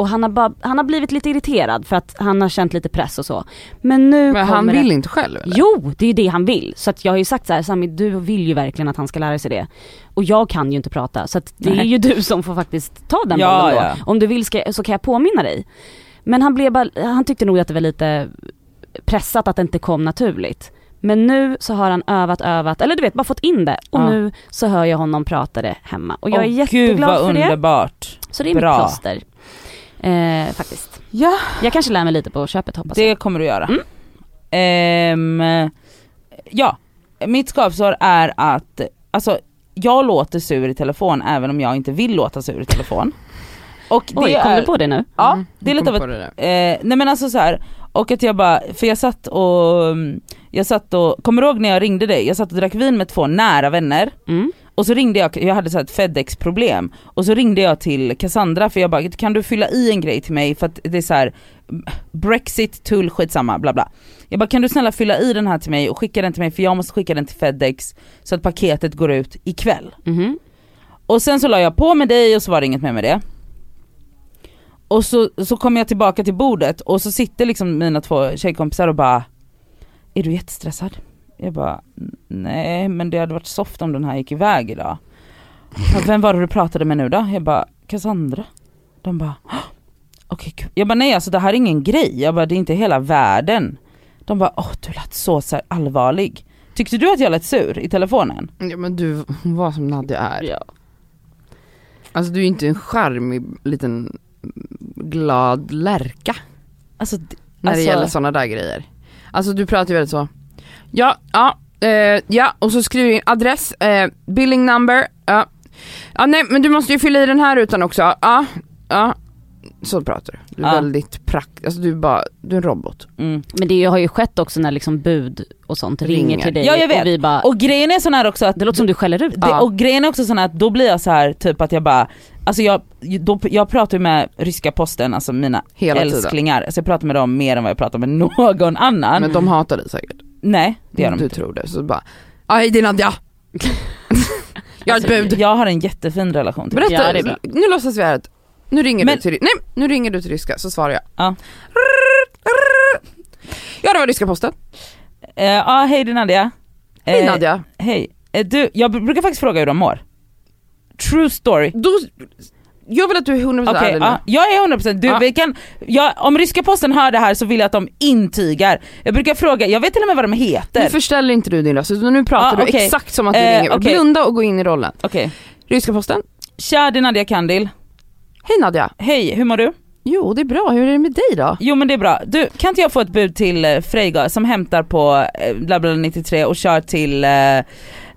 Och han har, bara, han har blivit lite irriterad för att han har känt lite press och så. Men nu Men han det... vill inte själv eller? Jo, det är det han vill. Så att jag har ju sagt så här, Sami du vill ju verkligen att han ska lära sig det. Och jag kan ju inte prata, så att det är Nej. ju du som får faktiskt ta den Ja, bollen då. ja. Om du vill ska, så kan jag påminna dig. Men han blev bara, han tyckte nog att det var lite pressat att det inte kom naturligt. Men nu så har han övat, övat, eller du vet bara fått in det. Och Ja. nu så hör jag honom prata det hemma. Och jag är Åh, jätteglad Gud vad för det. underbart. Så det är Bra. mitt plåster. Eh, faktiskt. Ja, Jag kanske lär mig lite på köpet hoppas jag. det kommer du göra. Mm. Ehm, ja, mitt skavsår är att, alltså jag låter sur i telefon även om jag inte vill låta sur i telefon. Och det Oj, kom är, du på det nu? Ja, Mm, det är jag lite av ett. Eh, nej men alltså så här, och att jag bara, för jag satt och, jag satt och, kommer du ihåg när jag ringde dig? Jag satt och drack vin med två nära vänner Mm. Och så ringde jag, jag hade så ett Fedex problem och så ringde jag till Cassandra för jag bara, kan du fylla i en grej till mig för att det är så här Brexit, tull, skitsamma, bla bla. Jag bara, kan du snälla fylla i den här till mig och skicka den till mig för jag måste skicka den till Fedex så att paketet går ut ikväll. Mhm. Och sen så la jag på med dig och så var det inget mer med det. Och så, så kom jag tillbaka till bordet och så sitter liksom mina två tjejkompisar och bara Är du jättestressad? Jag bara Nej men det hade varit soft om den här gick iväg idag. Bara, Vem var det du pratade med nu då? Jag bara Cassandra. De bara "Åh, Okej kul. Jag bara nej alltså det här är ingen grej. Jag bara det är inte hela världen. De bara åh du lät så, så allvarlig. Tyckte du att jag lät sur i telefonen? Ja men du var som Nadja är. Ja. Alltså du är inte en charmig liten glad lärka Alltså, när Alltså- det gäller sådana där grejer. Alltså du pratar ju väldigt så, ja, ja, eh, ja och så skriver in adress, eh, billing number, ja. Ja nej men du måste ju fylla i den här rutan också, ja, ja. Så pratar du. Du är Ja. väldigt prakt, alltså du är bara, du är en robot. mm. Men det har ju skett också när liksom bud och sånt ringer, Ringer. till dig Ja, jag vet. och vi bara, Och grejen är sån här också att det låter som du skäller ut. det, Ja. och grejen är också sån här att då blir jag så här typ att jag bara, alltså jag, då, jag pratar ju med ryska posten, alltså mina Hela tiden. älsklingar, alltså jag pratar med dem mer än vad jag pratar med [laughs] någon annan. Men de hatar dig säkert. Nej det gör de du inte. tror det, så bara, hej det är Nadja. [laughs] Jag har ett bud. Jag har en jättefin relation till Berätta, Ja, det är bra. nu låtsas vi här att nu ringer Men- du till, nej nu ringer du till ryska så svarar jag. Ja. Ja det var ryska posten. Eh, Ja, hej det är Nadia. Hej Eh, Nadja. Hej. Eh, Du, jag brukar faktiskt fråga hur de mår. True story. Då, jag vill att du är 100% Okej, ärlig nu. ja, jag är 100% du, Ja. vi kan, jag, om ryska posten hör det här så vill jag att de intygar. Jag brukar fråga, jag vet till och med vad de heter. Nu förställer inte du din röst utan nu pratar Ja, du okej. exakt som att du Eh, ringer. okej. Blunda och gå in i rollen. Okej. Ryska posten. Tja det är Nadia Kandil. Hej Nadja. Hej, hur mår du? Jo det är bra, hur är det med dig då? Jo men det är bra. Du, kan inte jag få ett bud till eh, Freyga som hämtar på eh, Labbla 93 och kör till, eh,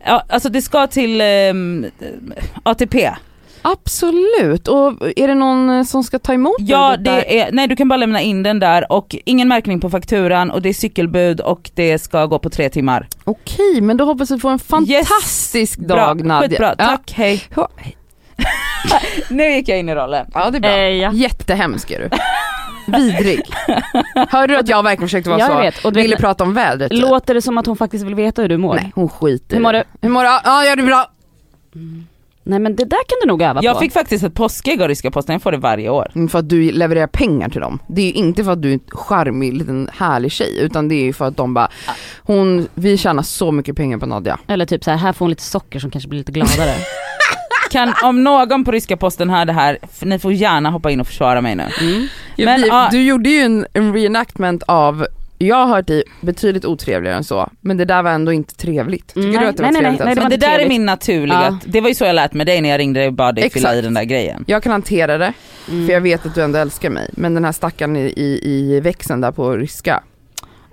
ja alltså det ska till eh, ATP. Absolut, och är det någon eh, som ska ta emot Ja den det är, nej du kan bara lämna in den där och ingen märkning på fakturan och det är cykelbud och det ska gå på tre timmar. Okej, men då hoppas vi får en fantastisk Bra, dag Nadja. skitbra, Ja. tack hej. Ja. [laughs] Nu gick jag in i rollen. Ja det är bra. Eh, ja. Jättehemsk är du. Vidrig. Hörde du att jag verkligen försökte vara Jag så? vet, och du Ville vet- prata om vädret typ? Låter det som att hon faktiskt vill veta hur du mår? Nej hon skiter Hur mår du? Hur mår du? Ja, ja det är bra. Nej men det där kan du nog öva Jag på. fick faktiskt ett påskägg av ryska posten, jag får det varje år. Mm, För att du levererar pengar till dem. Det är ju inte för att du är en charmig liten härlig tjej utan det är ju för att de bara, hon, vi tjänar så mycket pengar på Nadja. Eller typ så här, här får hon lite socker som kanske blir lite gladare. [laughs] Kan, om någon på ryska posten hör det här, ni får gärna hoppa in och försvara mig nu. Ja, Men, vi, ja. Du gjorde ju en, en reenactment av, jag har hört dig betydligt otrevligare än så, men det där var ändå inte trevligt. Tycker Mm, du att det var nej, nej, trevligt? nej, alltså? det var Men det där är min naturliga, Ja. det var ju så jag lät med dig när jag ringde dig och bad dig fylla i den där grejen. Jag kan hantera det, Mm. för jag vet att du ändå älskar mig. Men den här stackaren i, i, i växeln där på ryska,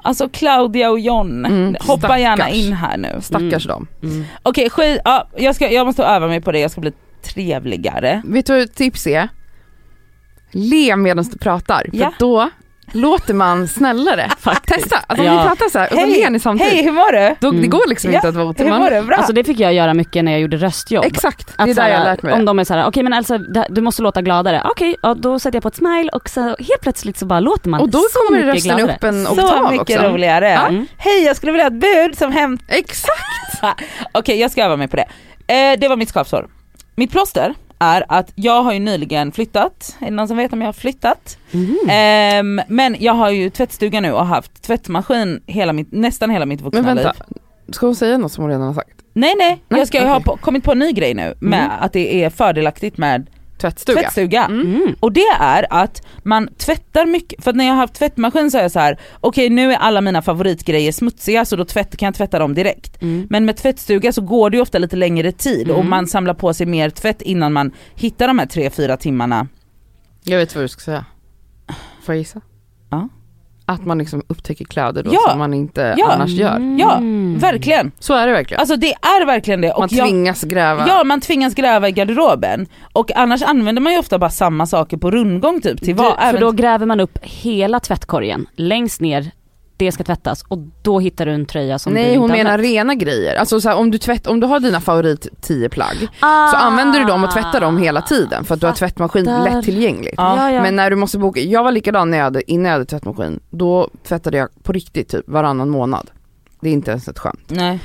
Alltså Claudia och John, Mm, hoppa stackars. gärna in här nu. stackars dem. Mm. Okej skit, ja, jag, ska, jag måste öva mig på det, jag ska bli trevligare. Vet du vad ett tips är? Le medan du pratar, för Ja. då låter man snällare. Testa, alltså om Ja. ni pratar så här och så ler ni samtidigt. hej hur mår du? Då, Det Mm. går liksom Ja, inte att vara Hur mår du? Bra. Alltså det fick jag göra mycket när jag gjorde röstjobb. Exakt, det är så där jag här, har lärt mig Om de är såhär, okej men Elsa du måste låta gladare. Okej, ja, då sätter jag på ett smile och så helt plötsligt så bara låter man Och då så kommer mycket rösten gladare. upp en så oktav mycket också. roligare. Ja. Mm. Hej jag skulle vilja ha ett bud som hämt... Exakt! [laughs] Okej jag ska öva mig på det. Eh, det var mitt skavsår. Mitt plåster är att jag har ju nyligen flyttat, är det någon som vet om jag har flyttat? Mhm. Ehm, men jag har ju tvättstuga nu och haft tvättmaskin hela mitt, nästan hela mitt vuxna Men liv. vänta, ska hon säga något som hon redan har sagt? Nej nej, Nej, jag ska ju ha på, kommit på en ny grej nu med Mm. att det är fördelaktigt med Tvättstuga? tvättstuga. Mm. Mm. Och det är att man tvättar mycket, för att när jag har haft tvättmaskin så är jag så här: okej nu är alla mina favoritgrejer smutsiga så då tvätt, kan jag tvätta dem direkt. Mm. Men med tvättstuga så går det ju ofta lite längre tid och Mm. man samlar på sig mer tvätt innan man hittar de här 3-4 timmarna. Jag vet vad du ska säga. Får jag gissa? Ja. Att man liksom upptäcker kläder då Ja. som man inte Ja. annars gör. Ja, Mm. verkligen. Så är det verkligen. Alltså det är verkligen det. Och man jag, tvingas gräva. Ja man tvingas gräva i garderoben och annars använder man ju ofta bara samma saker på rundgång typ till Du, för även då gräver man upp hela tvättkorgen längst ner, det ska tvättas och då hittar du en tröja som du Nej inte hon menar använt. rena grejer. Alltså så här, om, du tvätt, om du har dina favorit 10 plagg så Ah. använder du dem och tvättar dem hela tiden för att du har tvättmaskin lättillgängligt. Ja. Ja, ja. Men när du måste boka, jag var likadan när jag hade, innan jag hade tvättmaskin, då tvättade jag på riktigt typ varannan månad. Det är inte ens ett skämt. Nej.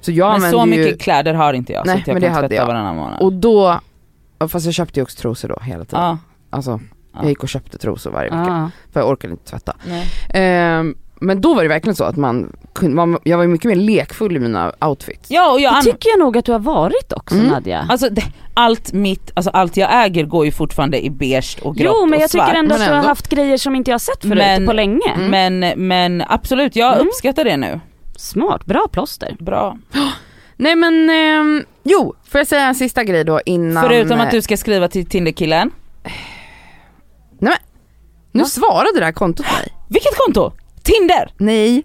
Så jag Men så mycket ju, kläder har inte jag Nej, så att jag men det kan hade tvätta jag. varannan månad. och då, fast jag köpte ju också trosor då hela tiden. ja. Alltså Ja. jag gick och köpte trosor varje vecka Ah. för jag orkade inte tvätta. Nej. Men då var det verkligen så att man kunde, man, jag var ju mycket mer lekfull i mina outfits. Ja och jag Det tycker jag nog att du har varit också Mm. Nadja. Alltså det, allt mitt, alltså allt jag äger går ju fortfarande i beige och grått Jo men och jag svart. tycker ändå Men att du har haft grejer som inte jag har sett förut Men- på länge. Mm. Men, men absolut, jag Mm. uppskattar det nu. Smart, bra plåster. Bra. [gasps] Nej men, ehm, jo, får jag säga en sista grej då innan... Förutom att eh, du ska skriva till Tinderkillen. Nu Va? svarade det här kontot mig. Vilket konto? Tinder! Nej,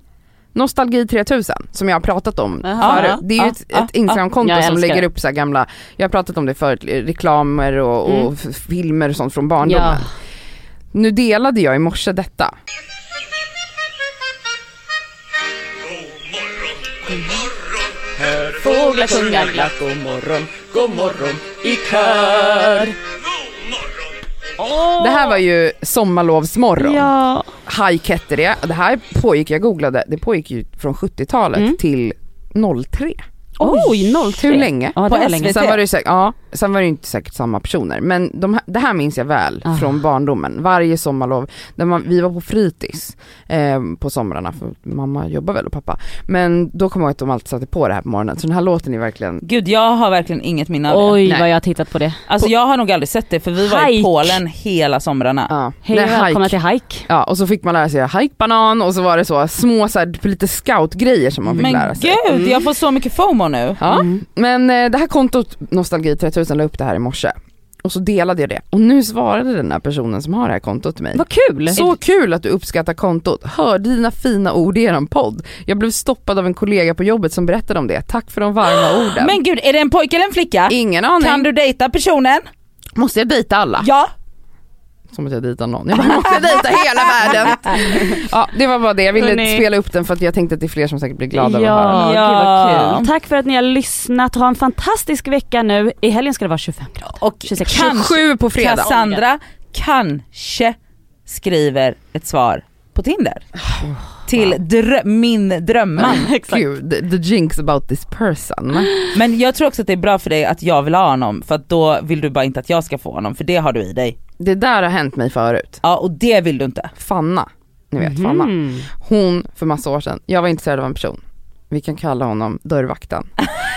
Nostalgi 3000 som jag har pratat om Jaha. förut. Det är ju Ja, ett, ja, ett Instagramkonto som lägger det. upp så här gamla, jag har pratat om det förut, reklamer och, och Mm. f- filmer och sånt från barndomen. Ja. Nu delade jag i morse detta. Fåglar sjunga glatt god morgon, god morgon i kör. Det här var ju sommarlovsmorgon. Ja. Hike hette det. Här pågick, jag googlade, det pågick ju från 70-talet Mm. till 03. Oj, 03. Hur länge? Ja, På. SVT. Sen var det ju säkert, ja, sen var det ju inte säkert samma personer men de, här- det här minns jag väl Ah. från barndomen. Varje sommarlov, man, vi var på fritids eh, på somrarna för mamma jobbar väl och pappa. Men då kommer jag ihåg att de alltid satte på det här på morgonen så den här låten är verkligen Gud jag har verkligen inget minne av det. Oj Nej. vad jag har tittat på det. Alltså jag har nog aldrig sett det för vi var i Hike. Polen hela somrarna. Ja, Hej Nej, och välkomna till Hike. Ja och så fick man lära sig hike banan och så var det så små så här, lite scoutgrejer som man fick Men lära sig. gud jag får så mycket FOMO nu. Ja, Mm. men eh, det här kontot Nostalgi 3000 la upp det här i morse. Och så delade jag det. Och nu svarade den här personen som har det här kontot till mig. Vad kul! Så kul att du uppskattar kontot. Hörde dina fina ord i eran podd. Jag blev stoppad av en kollega på jobbet som berättade om det. Tack för de varma orden. Men gud är det en pojke eller en flicka? Ingen aning. Kan du dejta personen? Måste jag dejta alla? Ja. Som att jag dejtar någon. Jag bara, måste dejta hela världen? [laughs] Ja det var bara det. Jag ville Hörrni. spela upp den för att jag tänkte att det är fler som säkert blir glada av att höra den. Ja, kul. Tack för att ni har lyssnat. Ha en fantastisk vecka nu. I helgen ska det vara 25 grader. Och 26. kanske 27 på fredag. Cassandra kanske skriver ett svar på Tinder. Till drö- min drömman. [laughs] Gud, the, the jinx about this person. Men jag tror också att det är bra för dig att jag vill ha honom för att då vill du bara inte att jag ska få honom för det har du i dig. Det där har hänt mig förut. Ja och det vill du inte. Fanna, ni vet Fanna. Mm. Hon, för massa år sedan, jag var intresserad av en person. Vi kan kalla honom dörrvakten.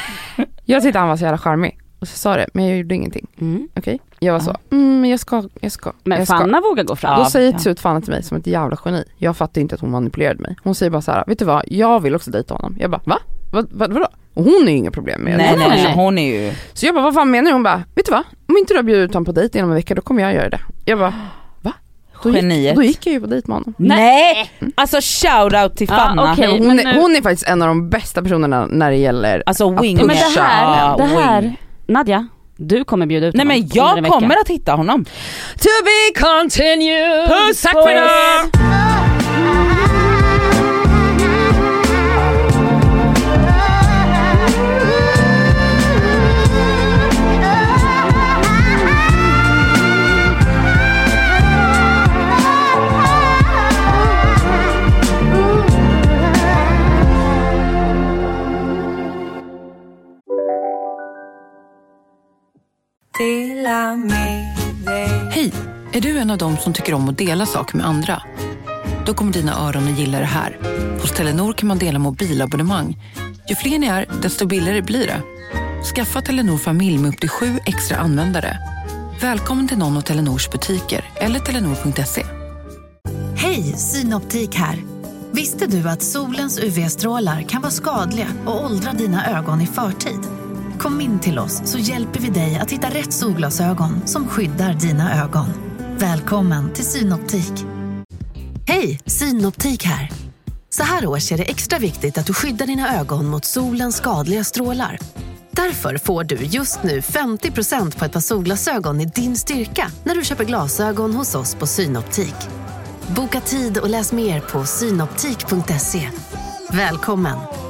[laughs] jag tyckte han var så jävla charmig. Och så sa det, men jag gjorde ingenting. Mm. Okej? Jag var så, mm, men jag ska, jag ska. Men jag ska. Fanna vågar gå fram. Då säger till slut Fanna till mig som ett jävla geni. Jag fattar inte att hon manipulerade mig. Hon säger bara så här, vet du vad, jag vill också dejta honom. Jag bara, va? Vad, vad, vadå? Och hon är ju inga problem med Nej det. nej, nej. nej hon är ju, Så jag bara, vad fan menar du? Hon bara, vet du vad? Om inte du har bjudit honom på dejt inom en vecka då kommer jag göra det. Jag bara, va? Då gick, Geniet. då gick jag ju på dejt med honom. nej! Alltså shout-out till Ja, Fanna. okej. hon, men är, nu- hon är faktiskt en av de bästa personerna när det gäller Alltså wing Ja, men det pusha. här, det här, wing. Nadja, du kommer bjuda ut Nej honom men under jag kommer att hitta honom. To be continued! Puss Tack för idag! Hej! Är du en av dem som tycker om att dela saker med andra? Då kommer dina öron att gilla det här. Hos Telenor kan man dela mobilabonnemang. Ju fler ni är, desto billigare blir det. Skaffa Telenor familj med upp till sju extra användare. Välkommen till någon av Telenors butiker eller telenor.se. Hej, Synoptik här. Visste du att solens UV-strålar kan vara skadliga och åldra dina ögon i förtid? Kom in till oss så hjälper vi dig att hitta rätt solglasögon som skyddar dina ögon. Välkommen till Synoptik. Hej, Synoptik här. Så här års är det extra viktigt att du skyddar dina ögon mot solens skadliga strålar. Därför får du just nu 50% på ett par solglasögon i din styrka när du köper glasögon hos oss på Synoptik. Boka tid och läs mer på synoptik.se. Välkommen!